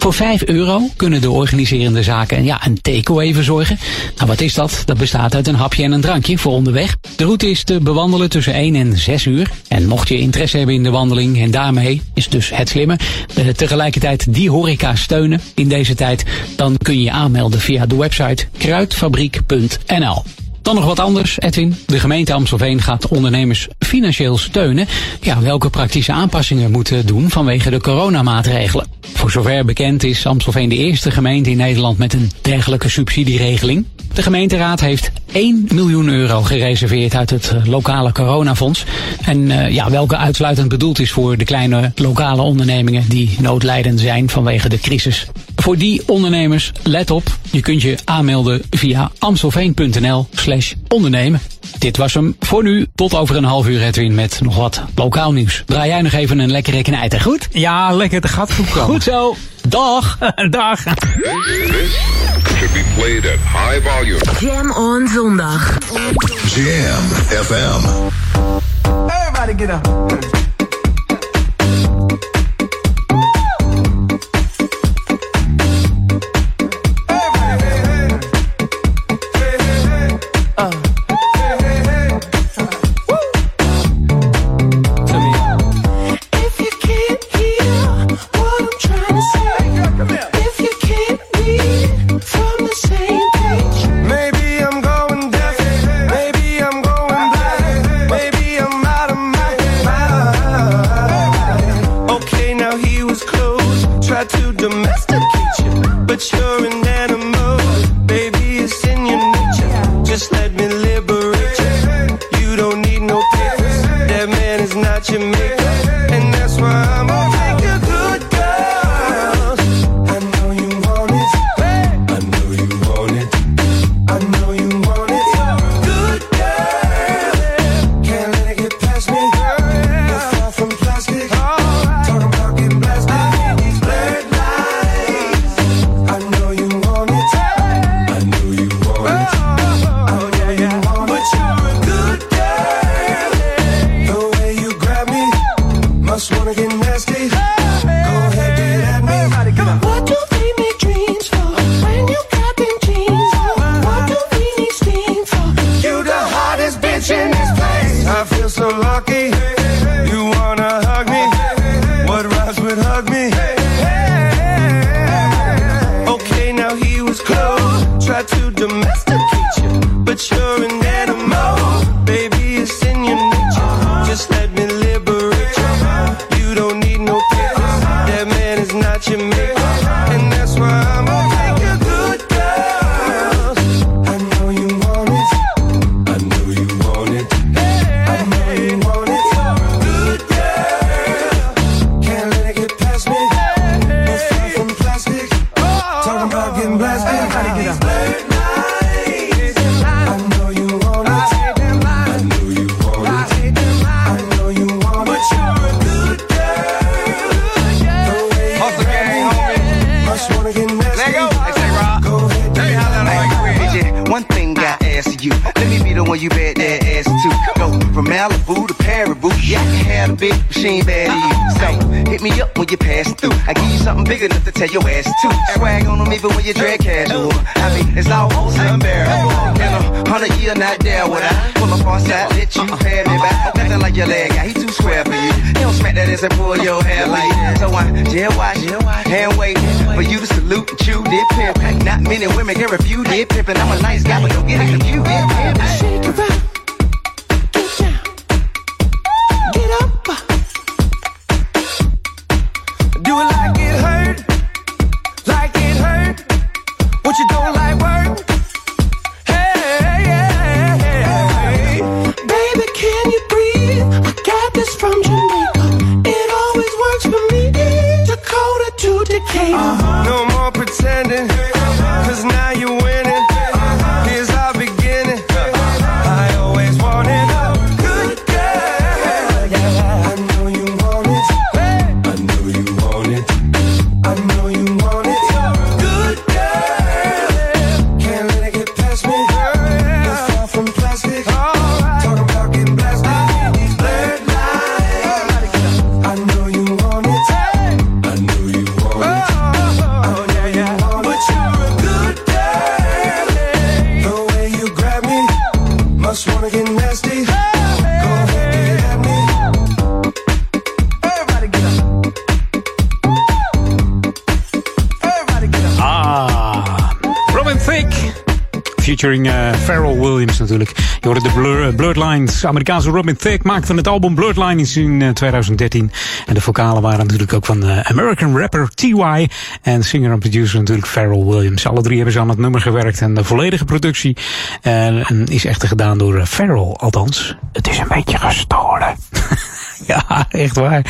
Voor 5 euro kunnen de organiserende zaken ja, een takeaway verzorgen. Nou, wat is dat? Dat bestaat uit een hapje en een drankje voor onderweg. De route is te bewandelen tussen 1 en 6 uur. En mocht je interesse hebben in de wandeling en daarmee is dus het slimme, eh, tegelijkertijd die horeca steunen in deze tijd, dan kun je je aanmelden via de website kruidfabriek.nl. Dan nog wat anders, Edwin. De gemeente Amstelveen gaat ondernemers financieel steunen. Ja, welke praktische aanpassingen moeten doen vanwege de coronamaatregelen? Voor zover bekend is Amstelveen de eerste gemeente in Nederland met een dergelijke subsidieregeling. De gemeenteraad heeft 1 miljoen euro gereserveerd uit het eh, lokale coronafonds. En uh, ja, welke uitsluitend bedoeld is voor de kleine lokale ondernemingen die noodlijdend zijn vanwege de crisis. Voor die ondernemers, let op, je kunt je aanmelden via amstelveen.nl slash ondernemen. Dit was hem voor nu. Tot over een half uur, Edwin, met nog wat lokaal nieuws. Draai jij nog even een lekkere knijter, goed? Ja, lekker, het gaat goed komen. Goed zo. Dag. Dag. Should be played at high volume. Jam on zondag. Jam FM. Everybody get up. Jamaica. It Featuring eh Pharrell Williams natuurlijk. Je hoorde de Blur, eh, Lines. Amerikaanse Robin Thicke maakte het album Blurred Lines in eh, 2013. En de vocalen waren natuurlijk ook van eh, American rapper T.Y. En singer en producer natuurlijk Pharrell Williams. Alle drie hebben ze aan het nummer gewerkt. En de volledige productie eh, is echter gedaan door eh, Pharrell. Althans, het is een beetje gestolen. Ja, echt waar.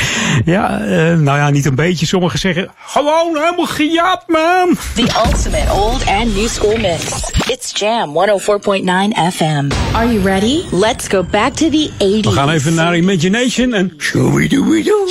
Ja, eh, nou ja, niet een beetje. Sommigen zeggen gewoon helemaal gejapt, man. The ultimate old and new school mix. It's Jam 104.9 FM. Are you ready? Let's go back to the 80s. We gaan even naar Imagination en shoo-wee-doo-wee-doo.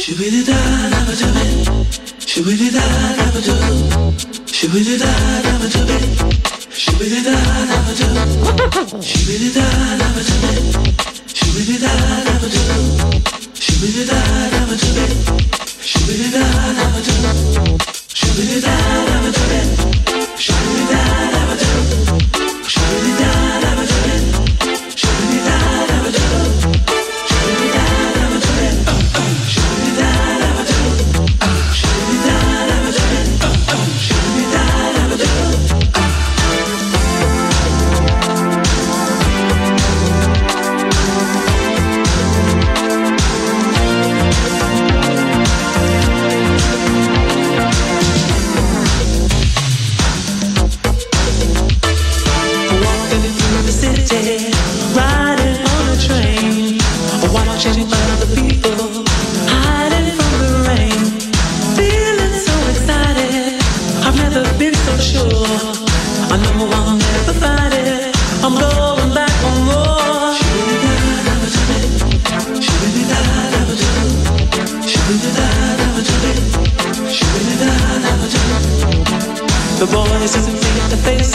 Schöne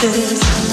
Cause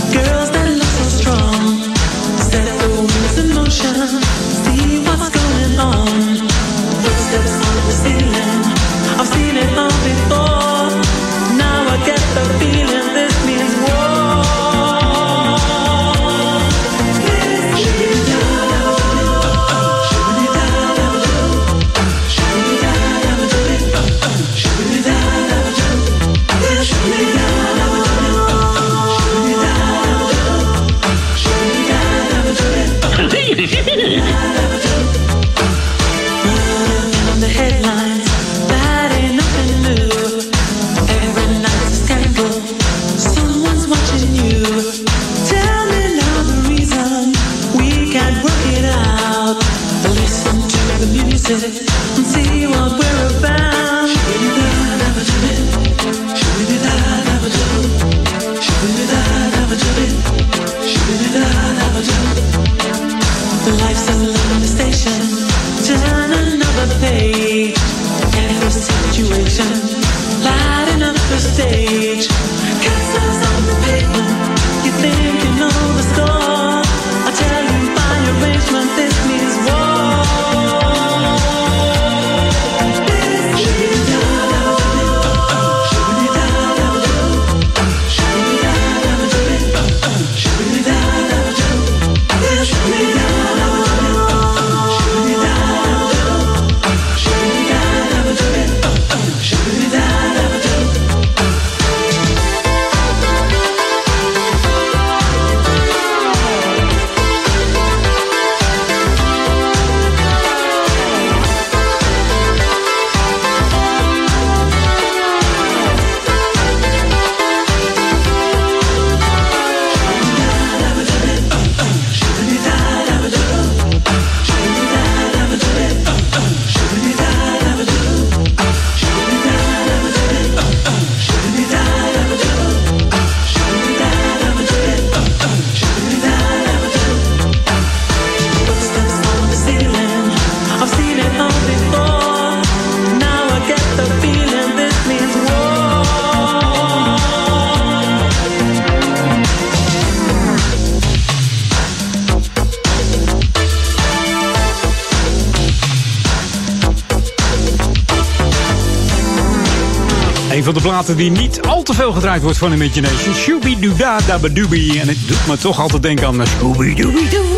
platen die niet al te veel gedraaid wordt van Imagination. Shooby-doo-da-da-ba-doobie. En het doet me toch altijd denken aan Scooby-Dooby-Doo.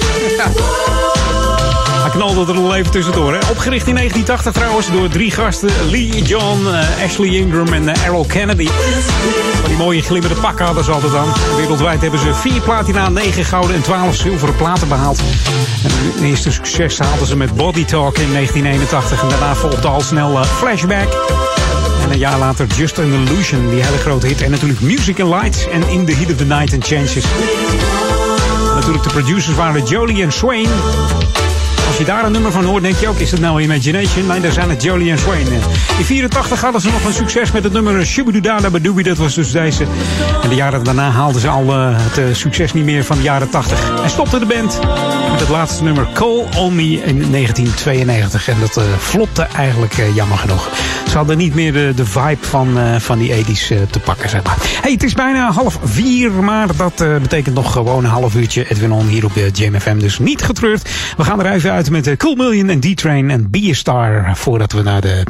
Hij knalde er al even tussendoor. Hè? Opgericht in 1980 trouwens door drie gasten. Lee John, uh, Ashley Ingram en uh, Errol Kennedy. Van die mooie glimmende pakken hadden ze altijd aan. Wereldwijd hebben ze vier platina, negen gouden en twaalf zilveren platen behaald. En hun eerste succes haalden ze met Body Talk in 1981. En daarna volgde al snel uh, Flashback. En een jaar later Just an Illusion, die hele grote hit. En natuurlijk Music and Lights en In the Heat of the Night and Chances. Natuurlijk de producers waren Jolie en Swain. Als je daar een nummer van hoort, denk je ook, is het nou Imagination? Nee, daar zijn het Jolie en Swain. In 84 hadden ze nog een succes met het nummer Shubidudada Badoobie. Dat was dus deze. En de jaren daarna haalden ze al uh, het uh, succes niet meer van de jaren 80. En stopte de band met het laatste nummer Call On Me in 1992. En dat uh, flopte eigenlijk jammer genoeg. Ze hadden niet meer de, de vibe van, van die 80's te pakken, zeg maar. Hey, het is bijna half vier, maar dat betekent nog gewoon een half uurtje Edwin On hier op JMFM. Dus niet getreurd. We gaan er even uit met Cool Million en D-Train en Be A Star. Voordat we naar de,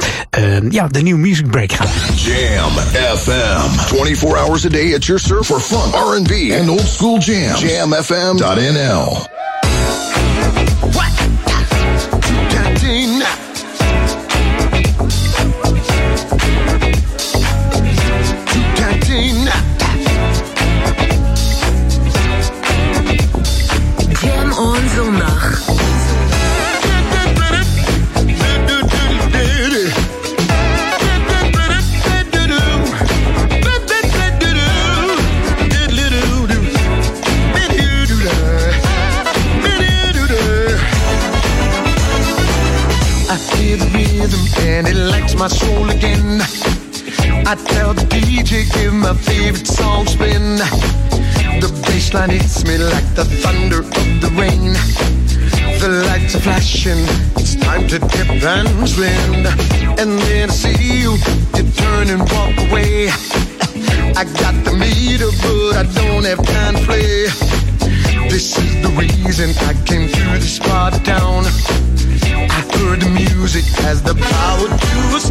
ja, de nieuwe music break gaan. Jam FM. 24 hours a day at your surf for fun, R&B and old school jams. JamFM.nl What? My favorite song spin. The bassline hits me like the thunder of the rain. The lights are flashing, it's time to dip and swim. And then I see you, you turn and walk away. I got the meter, but I don't have time to play. This is the reason I came to this part of town. I heard the music has the power to us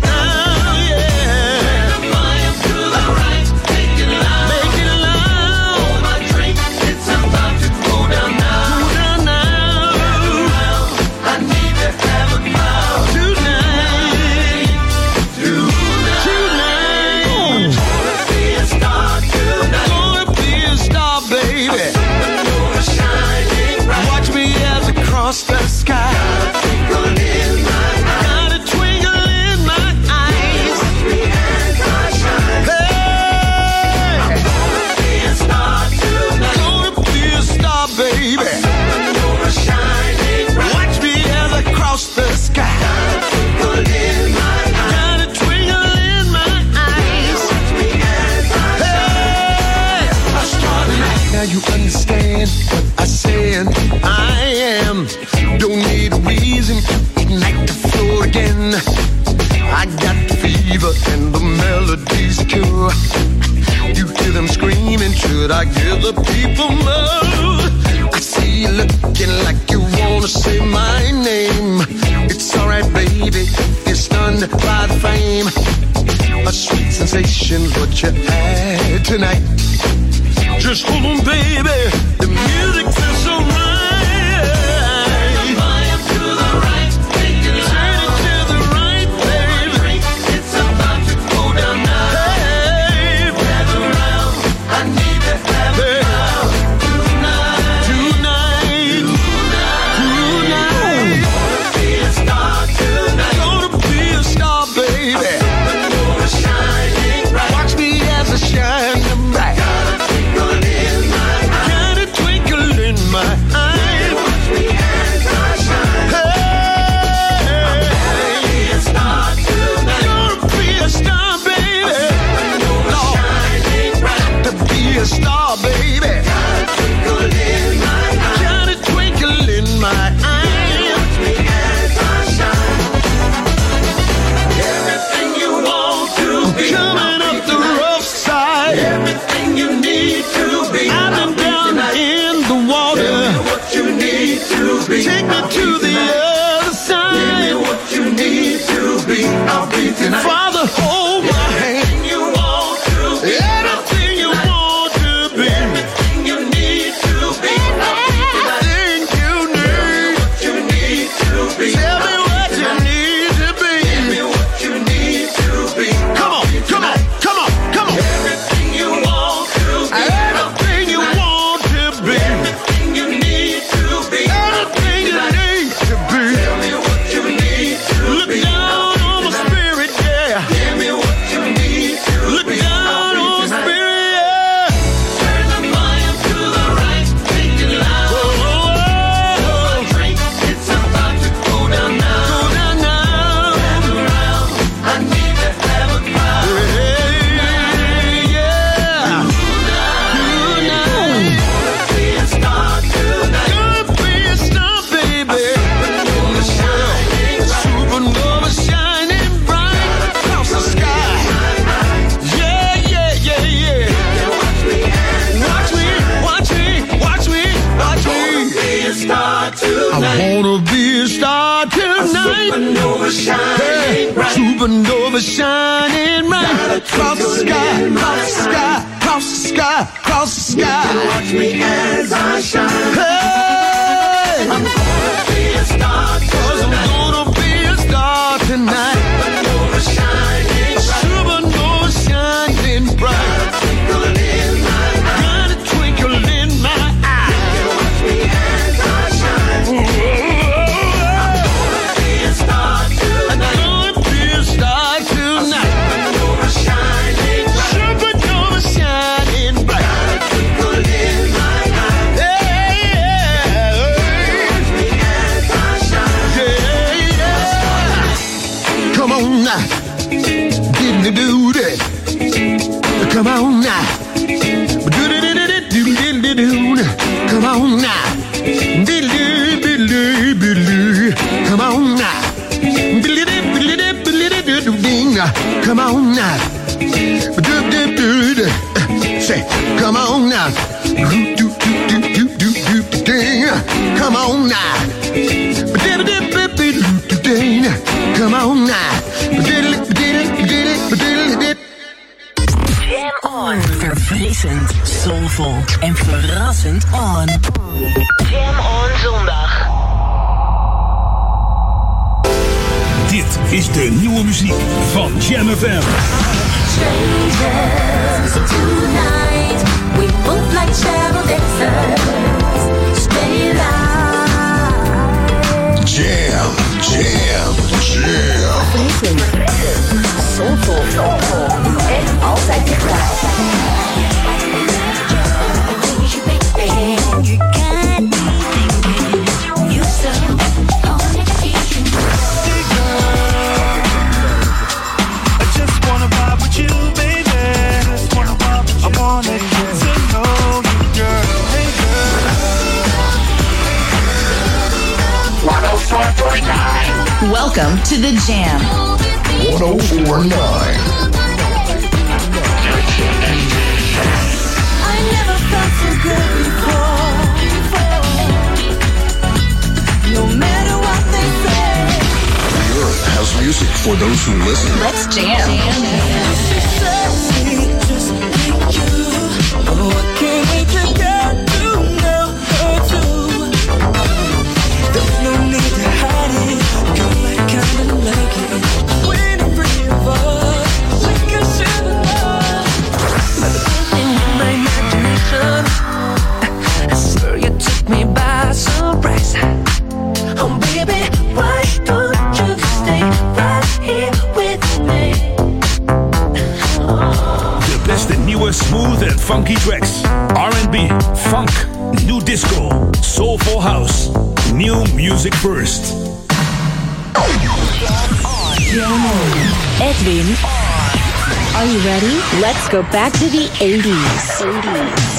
go back to the 80s. 80s.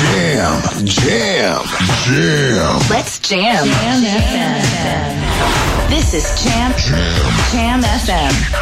Jam, jam, jam. Let's jam. Jam, jam FM. FM. This is Jam. Jam, jam FM.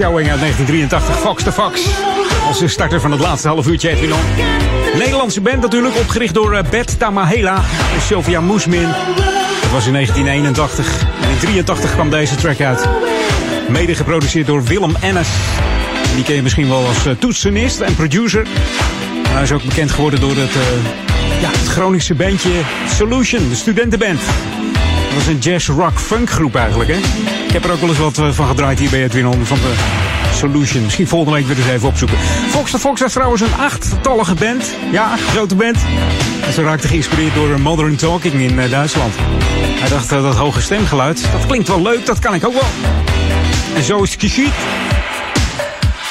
Showing uit 1983, Fox to Fox. Als de starter van het laatste half uurtje Edwin. Nederlandse band natuurlijk, opgericht door eh, Bet Tamahela en Sylvia Moesmin. Dat was in 1981. En in 83 kwam deze track uit. Mede geproduceerd door Willem Ennis. Die ken je misschien wel als eh, toetsenist en producer. Hij is ook bekend geworden door het, eh, ja, het Groningse bandje Solution, de studentenband. Dat was een jazz rock funk groep eigenlijk, hè? Ik heb er ook wel eens wat eh, van gedraaid hier bij Edwin On van de Solution. Misschien volgende week weer eens even opzoeken. Fox the Fox is trouwens een achttallige band. Ja, grote band. En ze raakte geïnspireerd door Modern Talking in eh, Duitsland. Hij dacht eh, dat hoge stemgeluid, dat klinkt wel leuk, dat kan ik ook wel. En zo is het.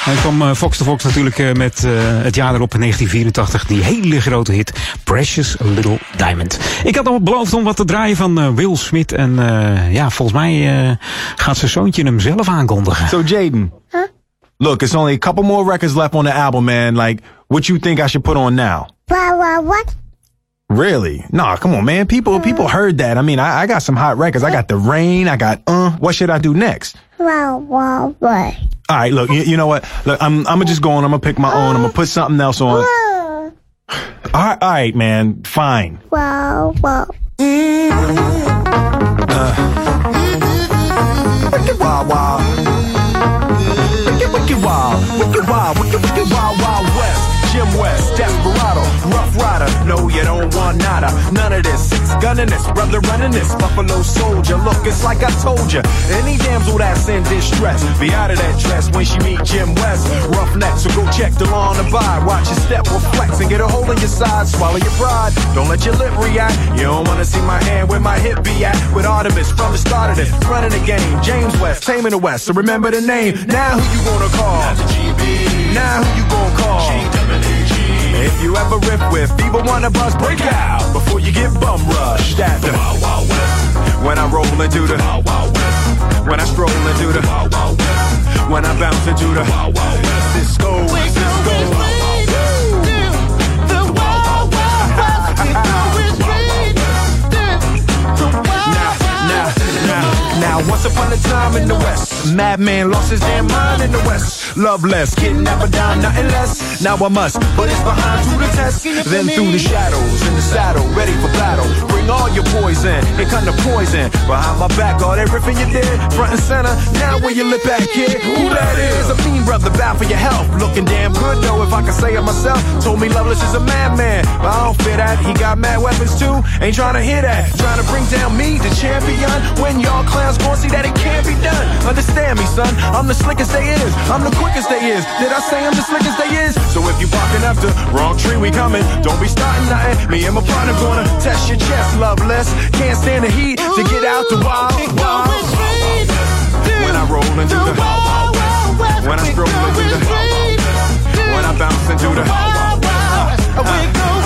En kwam eh, Fox the Fox natuurlijk eh, met eh, het jaar erop, 1984, die hele grote hit Precious Little Diamond. Ik had al beloofd om wat te draaien van eh, Will Smith. En eh, ja, volgens mij eh, gaat zijn zoontje hem zelf aankondigen. So Jaden. Look, it's only a couple more records left on the album, man. Like, what you think I should put on now? What, what, what? Really? Nah, come on, man. People, people heard that. I mean, I, I got some hot records. I got The Rain. I got, uh, what should I do next? What, what, what? All right, look, you, you know what? Look, I'm, I'm gonna just go on. I'm gonna pick my own. I'm gonna put something else on. All right, all right, man. Fine. Wow, wow. Wicked wild, wild. Wicked, wicked wild. Wicked wild. Wicked, wicked wild, wild west. Jim West, Desperado, Rough Rider. No, you don't want nada. None of this. Six gunning this, brother running this. Buffalo soldier. Look, it's like I told you. Any damsel that's in distress, be out of that dress when she meet Jim West. Rough neck, so go check the lawn and abide. Watch your step, reflex, and get a hole in your side. Swallow your pride. Don't let your lip react. You don't wanna see my hand where my hip be at. With Artemis from the start of it, running the game. James West, taming the West. So remember the name. Now who you gonna call? Now who you gonna call? If you ever riff with feeble wanna buzz, break out before you get bum rushed at the Wild Wild West. When I roll into the Wild Wild West. When I stroll into the Wild Wild West. When I bounce into the Wild Wild West. Cisco, Cisco. Now, now, now, once upon a time in the West, madman lost his damn mind in the West. Love less, kidnapper down, nothing less. Now I must put his behind to the test. Then through the shadows, in the saddle, ready for battle. Bring all your poison, it kind of poison. Behind my back, all that riffing you did, front and center. Now where you lip back, kid? Who that is? A mean brother, bad for your health. Looking damn good, though, if I can say it myself. Told me Loveless is a madman, but I don't fit that. He got mad weapons too, ain't trying to hear that. Trying to bring down me, the champion. When y'all clowns gon' see that it can't be done. Understand me, son, I'm the slickest they is. I'm the quickest they is. Did I say I'm the slickest they is? So if you barking up the wrong tree, we coming. Don't be starting nothing. Me and my partner gonna test your chest, loveless. Can't stand the heat to get out the wild, wild. When I roll into the when I stroll into the when I bounce into the uh, uh,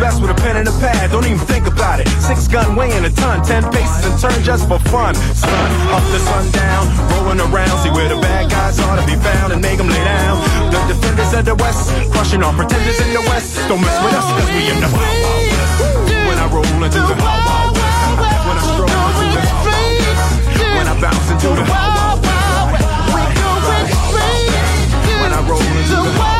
Best with a pen and a pad, don't even think about it. Six gun weighing a ton, ten paces and turn just for fun. Sun up to sundown, rolling around, see where the bad guys are to be found and make them lay down. The defenders of the West, crushing all pretenders in the West. Don't mess with us, cause we in the Wild Wild West. When I roll into the Wild Wild West, when I stroll into the Wild Wild West, when I bounce into the Wild Wild West. When I roll into the Wild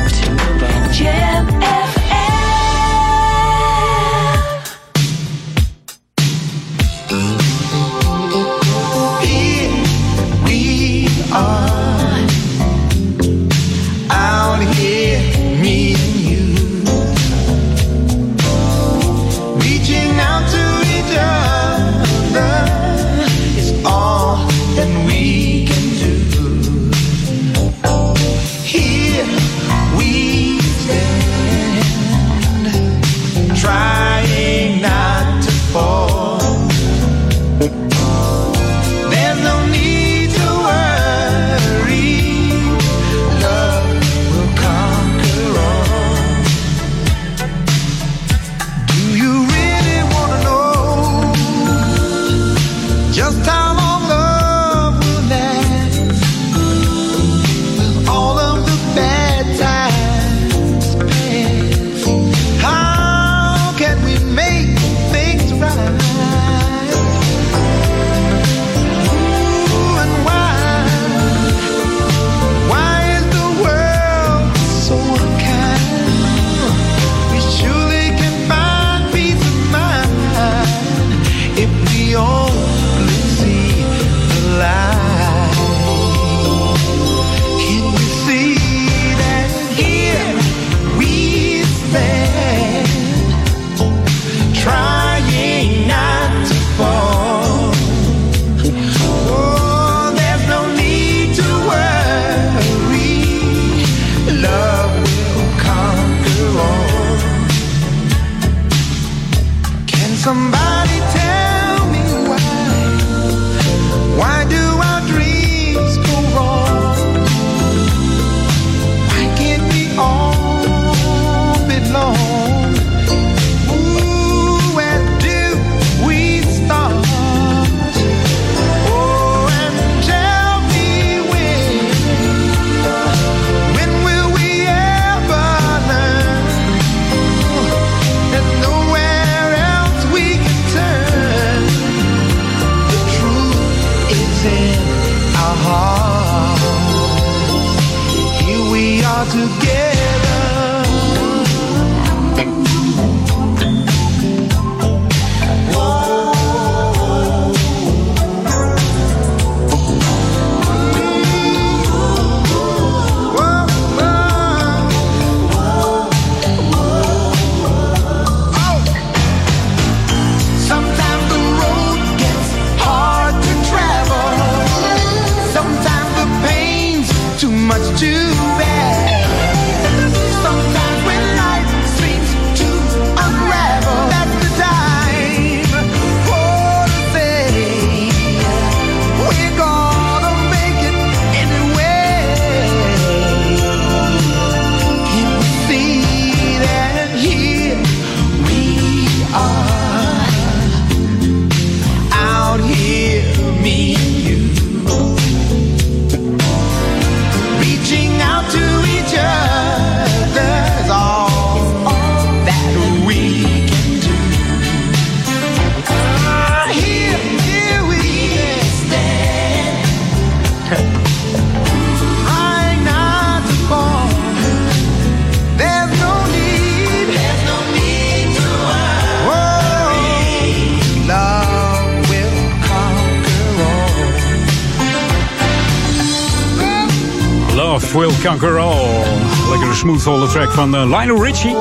Lekkere smoothvolle track van eh, Lionel Richie.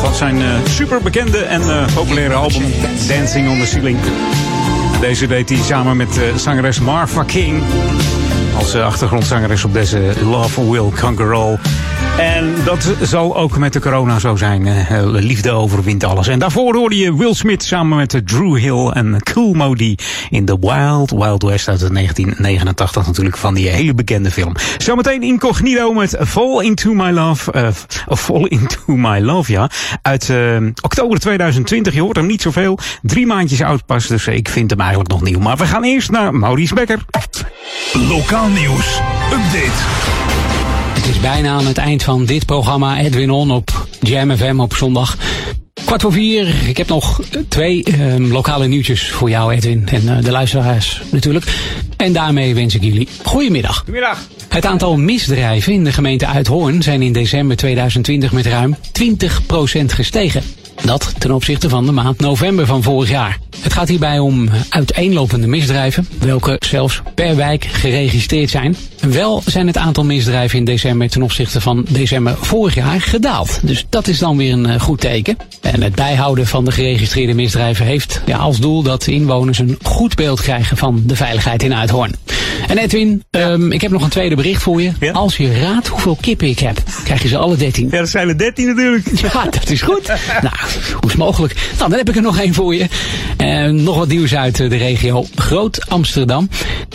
Van zijn eh, superbekende en eh, populaire album Dancing on the Ceiling. Deze deed hij samen met zangeres Martha King. Als achtergrondzangeres op deze Love Will Conquer All. En dat zal ook met de corona zo zijn. Eh, liefde overwint alles. En daarvoor hoorde je Will Smith samen met eh, Drew Hill en Cool Modi in The Wild Wild West uit 1989 natuurlijk van die hele bekende film. Zometeen incognito met Fall Into My Love. eh, of Fall Into My Love, ja. Uit oktober 2020. Je hoort hem niet zoveel. Drie maandjes oud pas, dus ik vind hem eigenlijk nog nieuw. Maar we gaan eerst naar Maurice Becker. Lokaal nieuws. Update. Het is bijna aan het eind van dit programma Edwin On op Jam FM op zondag. Kwart voor vier. Ik heb nog twee ehm, lokale nieuwtjes voor jou, Edwin. En eh, de luisteraars natuurlijk. En daarmee wens ik jullie goedemiddag. Goedemiddag. Het aantal misdrijven in de gemeente Uithoorn zijn in december 2020 met ruim 20% gestegen. Dat ten opzichte van de maand november van vorig jaar. Het gaat hierbij om uiteenlopende misdrijven, welke zelfs per wijk geregistreerd zijn. Wel zijn het aantal misdrijven in december ten opzichte van december vorig jaar gedaald. Dus dat is dan weer een eh, goed teken. En het bijhouden van de geregistreerde misdrijven heeft ja, als doel dat de inwoners een goed beeld krijgen van de veiligheid in Uithoorn. En Edwin, ehm, ik heb nog een tweede bericht voor je. Als je raadt hoeveel kippen ik heb, krijg je ze alle 13. Ja, dat zijn er 13 natuurlijk. Ja, dat is goed. nou, hoe is mogelijk? Nou, dan heb ik er nog één voor je. En nog wat nieuws uit eh, de regio Groot Amsterdam.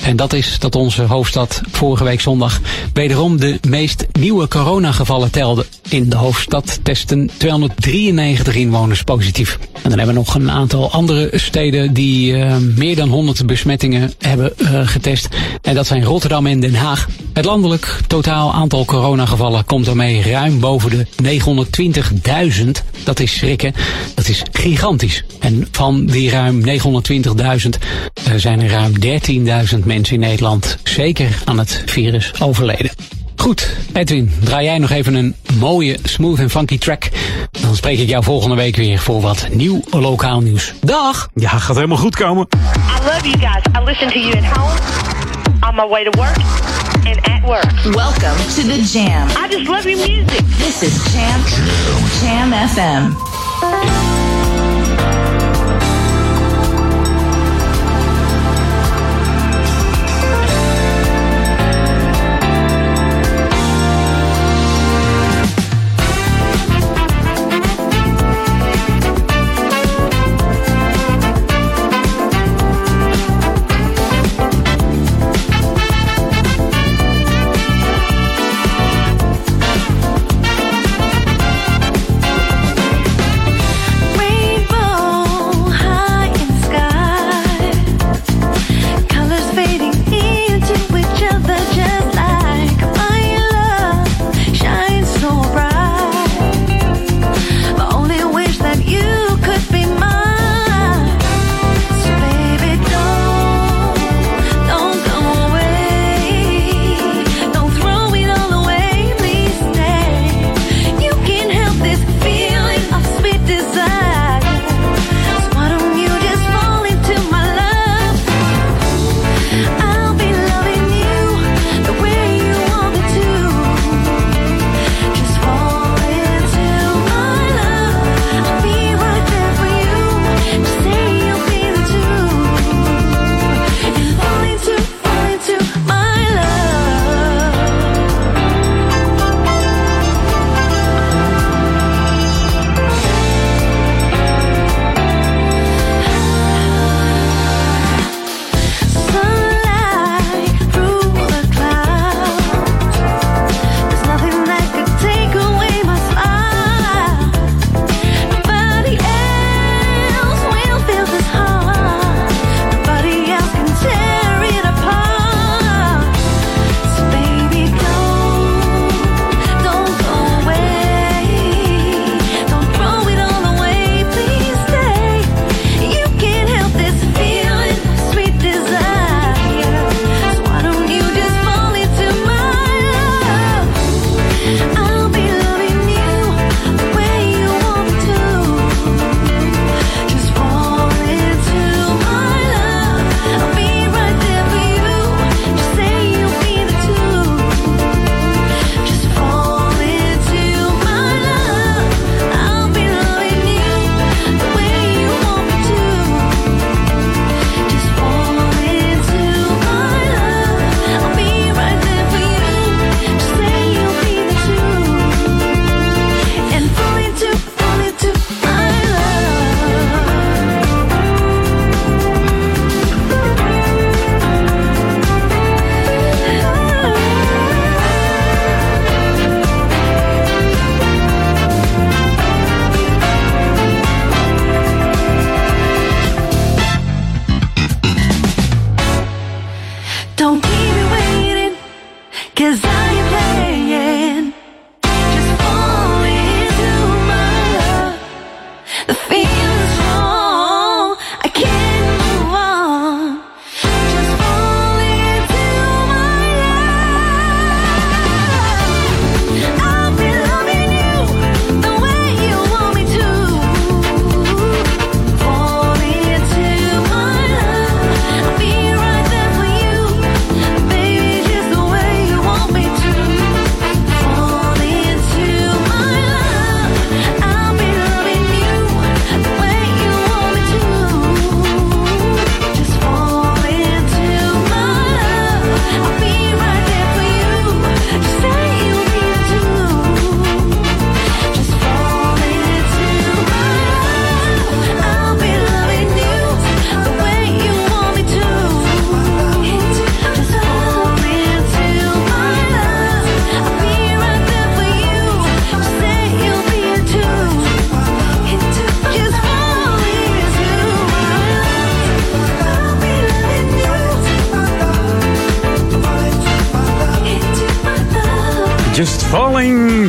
En dat is dat onze hoofdstad vorige week zondag wederom de meest nieuwe coronagevallen telde. In de hoofdstad testen 293 inwoners positief. En dan hebben we nog een aantal andere steden die eh, meer dan 100 besmettingen hebben eh, getest. En dat zijn Rotterdam en Den Haag. Het landelijk totaal aantal coronagevallen komt daarmee ruim boven de 920.000. Dat is Dat is gigantisch. En van die ruim 920.000 eh, zijn er ruim 13.000 mensen in Nederland zeker aan het virus overleden. Goed, Edwin, draai jij nog even een mooie, smooth en funky track. Dan spreek ik jou volgende week weer voor wat nieuw lokaal nieuws. Dag! Ja, gaat helemaal goed komen. I love you guys. I listen to you at home, on my way to work, and at Network. Welcome to the Jam. I just love your music. This is Jam Jam FM. Bye.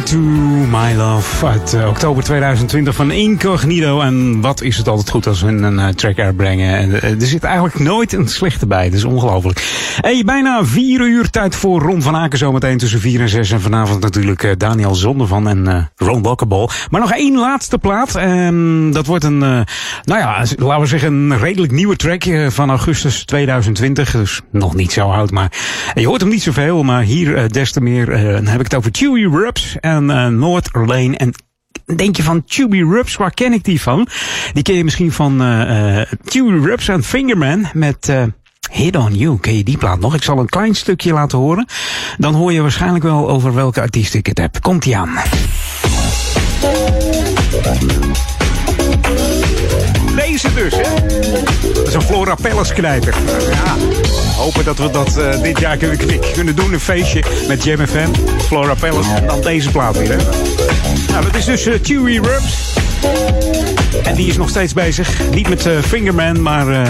To My Love uit uh, oktober 2020 van Incognito. En wat is het altijd goed als we een uh, track uitbrengen. En, uh, er zit eigenlijk nooit een slechte bij. Dat is ongelooflijk. Hey, bijna vier uur tijd voor Ron van Aken zometeen tussen vier en zes. En vanavond natuurlijk Daniel Zondervan en Ron Lockeball. Maar nog één laatste plaat. En dat wordt een, nou ja, laten we zeggen een redelijk nieuwe track van augustus 2020. Dus nog niet zo oud, maar je hoort hem niet zoveel. Maar hier des te meer dan heb ik het over Chewy En uh, North Lane. En denk je van Chewy Rubs, waar ken ik die van? Die ken je misschien van uh, Chewy Rubs en Fingerman met... Hit on You, ken je die plaat nog? Ik zal een klein stukje laten horen. Dan hoor je waarschijnlijk wel over welke artiest ik het heb. Komt-ie aan. Deze dus, hè? Dat is een Flora Palace knijper. Ja, hopen dat we dat uh, dit jaar kunnen, kunnen doen. Een feestje met Jam FM, Flora Palace en dan deze plaat weer, hè? Nou, dat is dus uh, Chewy Rubs. En die is nog steeds bezig. Niet met uh, Fingerman, maar uh,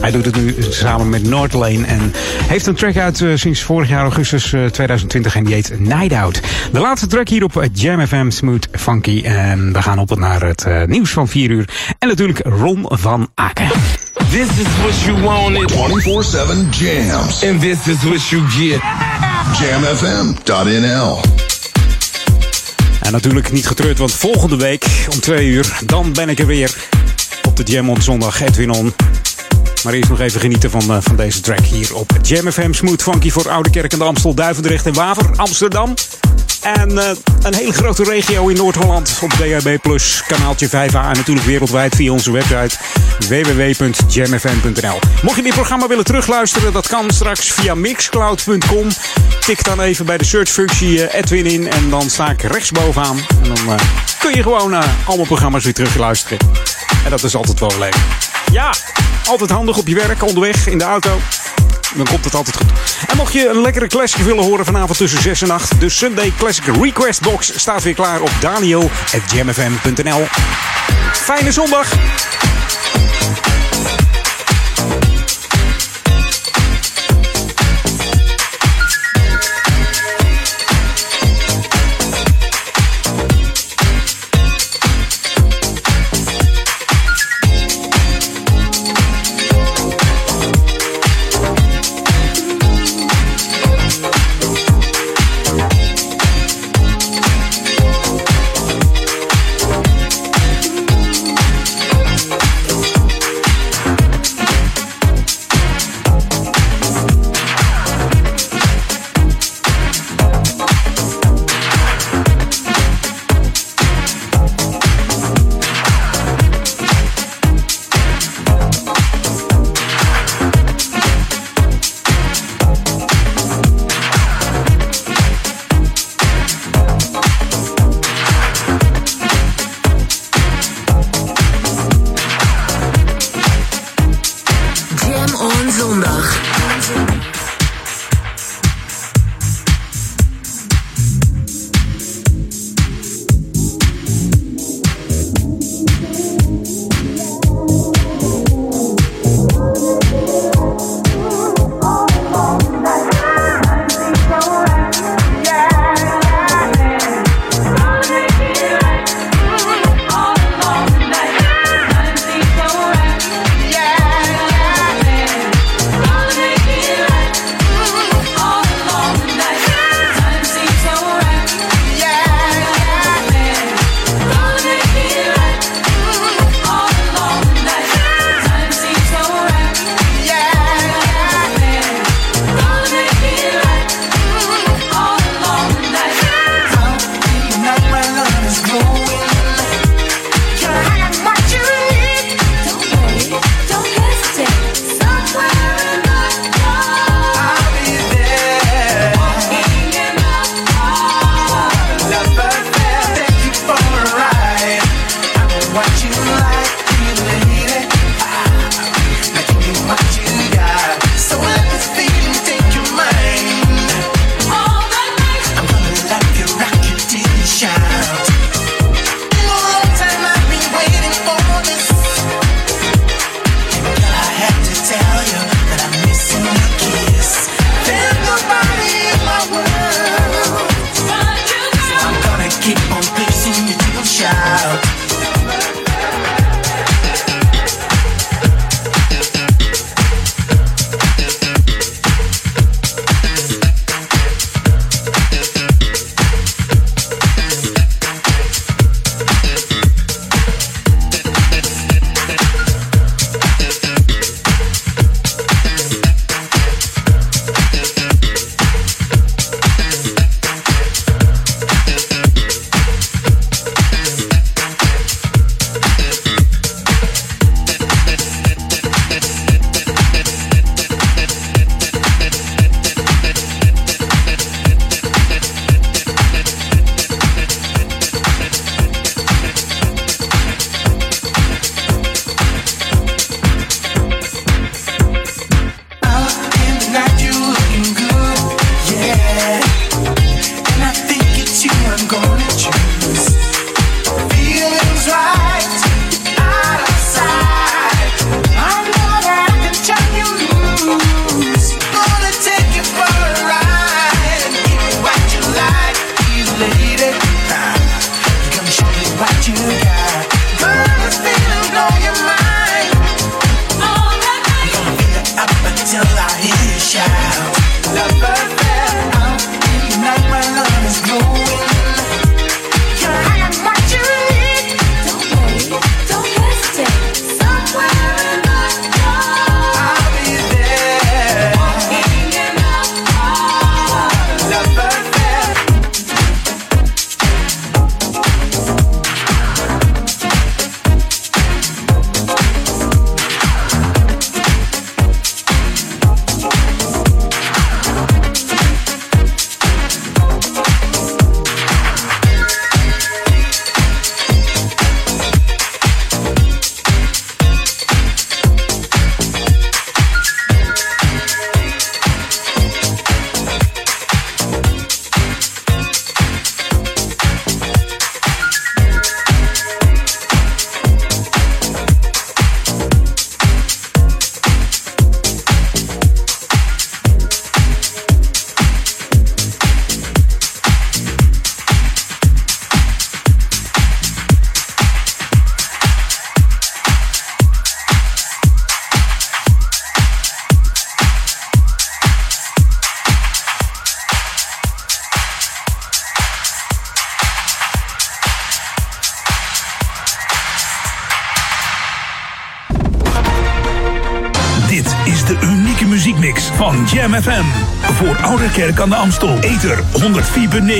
hij doet het nu samen met Noordlane. En heeft een track uit uh, sinds vorig jaar augustus 2020 en die heet Night Out. De laatste track hier op Jam FM, Smooth Funky. En we gaan op naar het nieuws van 4 uur. En natuurlijk Ron van Aken. This is what you wanted. 24-7 jams. And this is what you get. Jamfm.nl En natuurlijk niet getreurd, want volgende week om twee uur, dan ben ik er weer op de Jam on zondag. Edwin on. Maar eerst nog even genieten van, uh, van deze track hier op Jam FM. Smooth Funky voor Oude Kerk en de Amstel, Duivendrecht en Waver, Amsterdam. En uh, een hele grote regio in Noord-Holland op DHB+, kanaaltje 5A en natuurlijk wereldwijd via onze website www.jamfm.nl. Mocht je dit programma willen terugluisteren, dat kan straks via mixcloud.com. Tik dan even bij de searchfunctie uh, Edwin in en dan sta ik rechtsbovenaan. En dan uh, kun je gewoon allemaal programma's weer terugluisteren. En dat is altijd wel leuk. Ja, altijd handig op je werk, onderweg, in de auto dan komt het altijd goed. En mocht je een lekkere classic willen horen vanavond tussen 6 en 8, de Sunday Classic Request Box staat weer klaar op daniel.jamfm.nl. Fijne zondag!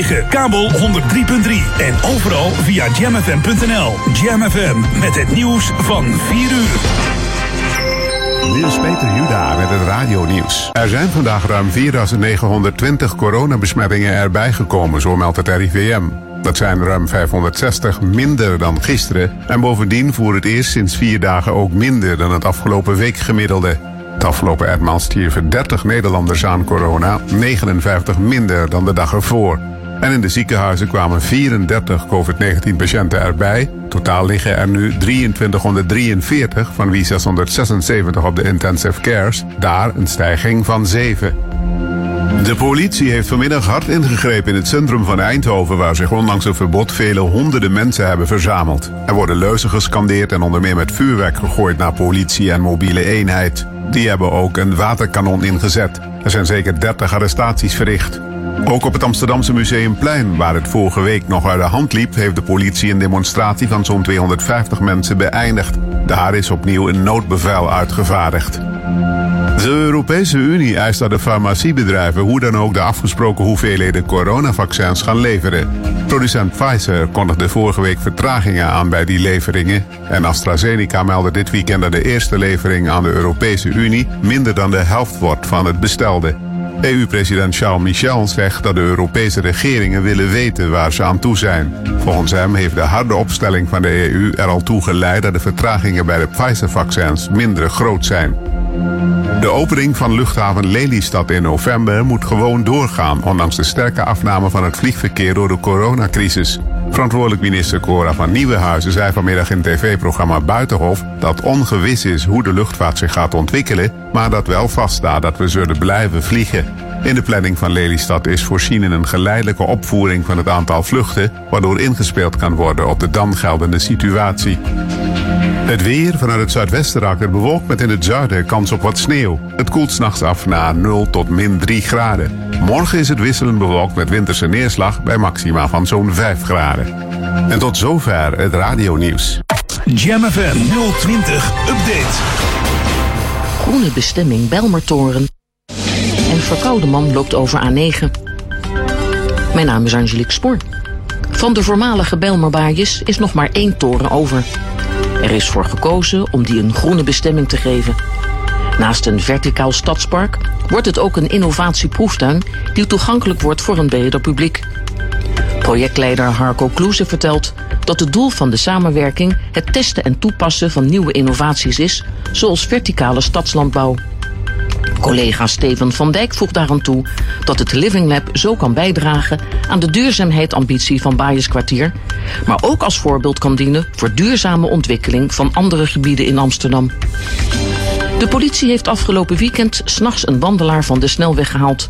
104.9, kabel 103.3 en overal via jamfm.nl. Jam FM met het nieuws van 4 uur. Is Peter Juda met het radio-nieuws. Er zijn vandaag ruim 4920 coronabesmettingen erbij gekomen, zo meldt het RIVM. Dat zijn ruim 560 minder dan gisteren. En bovendien voor het eerst sinds vier dagen ook minder dan het afgelopen week gemiddelde. Het afgelopen etmaal stierven 30 Nederlanders aan corona, 59 minder dan de dag ervoor. En in de ziekenhuizen kwamen 34 COVID-19-patiënten erbij. Totaal liggen er nu 2343, van wie 676 op de intensive cares. Daar een stijging van 7. De politie heeft vanmiddag hard ingegrepen in het centrum van Eindhoven, waar zich ondanks een verbod vele honderden mensen hebben verzameld. Er worden leuzen gescandeerd en onder meer met vuurwerk gegooid naar politie en mobiele eenheid. Die hebben ook een waterkanon ingezet. Er zijn zeker 30 arrestaties verricht. Ook op het Amsterdamse Museumplein, waar het vorige week nog uit de hand liep, heeft de politie een demonstratie van zo'n 250 mensen beëindigd. Daar is opnieuw een noodbevel uitgevaardigd. De Europese Unie eist dat de farmaciebedrijven hoe dan ook de afgesproken hoeveelheden coronavaccins gaan leveren. Producent Pfizer kondigde vorige week vertragingen aan bij die leveringen. En AstraZeneca meldde dit weekend dat de eerste levering aan de Europese Unie minder dan de helft wordt van het bestelde. EU-president Charles Michel zegt dat de Europese regeringen willen weten waar ze aan toe zijn. Volgens hem heeft de harde opstelling van de EU er al toe geleid dat de vertragingen bij de Pfizer-vaccins minder groot zijn. De opening van luchthaven Lelystad in november moet gewoon doorgaan, ondanks de sterke afname van het vliegverkeer door de coronacrisis. Verantwoordelijk minister Cora van Nieuwenhuizen zei vanmiddag in het tv-programma Buitenhof dat ongewis is hoe de luchtvaart zich gaat ontwikkelen, maar dat wel vaststaat dat we zullen blijven vliegen. In de planning van Lelystad is voorzien in een geleidelijke opvoering van het aantal vluchten, waardoor ingespeeld kan worden op de dan geldende situatie. Het weer vanuit het zuidwesten raakt het bewolkt met in het zuiden kans op wat sneeuw. Het koelt s'nachts af naar 0 tot min 3 graden. Morgen is het wisselend bewolkt met winterse neerslag bij maxima van zo'n 5 graden. En tot zover het radionieuws. Jam FM 020 Update. Groene bestemming Belmertoren. En verkoude man loopt over A9. Mijn naam is Angelique Spoor. Van de voormalige Belmerbaaiers is nog maar één toren over. Er is voor gekozen om die een groene bestemming te geven. Naast een verticaal stadspark wordt het ook een innovatieproeftuin die toegankelijk wordt voor een breder publiek. Projectleider Harco Kloeze vertelt dat het doel van de samenwerking het testen en toepassen van nieuwe innovaties is, zoals verticale stadslandbouw. Collega Steven van Dijk voegt daaraan toe dat het Living Lab zo kan bijdragen aan de duurzaamheidsambitie van Baaierskwartier, maar ook als voorbeeld kan dienen voor duurzame ontwikkeling van andere gebieden in Amsterdam. De politie heeft afgelopen weekend s'nachts een wandelaar van de snelweg gehaald.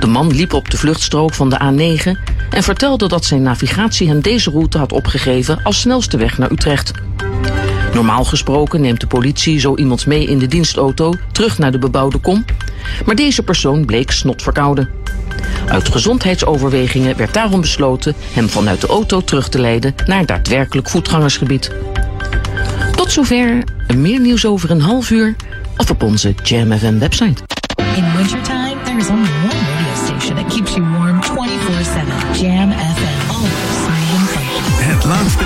De man liep op de vluchtstrook van de A9 en vertelde dat zijn navigatie hem deze route had opgegeven als snelste weg naar Utrecht. Normaal gesproken neemt de politie zo iemand mee in de dienstauto terug naar de bebouwde kom, maar deze persoon bleek snotverkouden. Uit gezondheidsoverwegingen werd daarom besloten hem vanuit de auto terug te leiden naar daadwerkelijk voetgangersgebied. Tot zover, meer nieuws over een half uur of op onze Jam FM website. In wintertime, there's only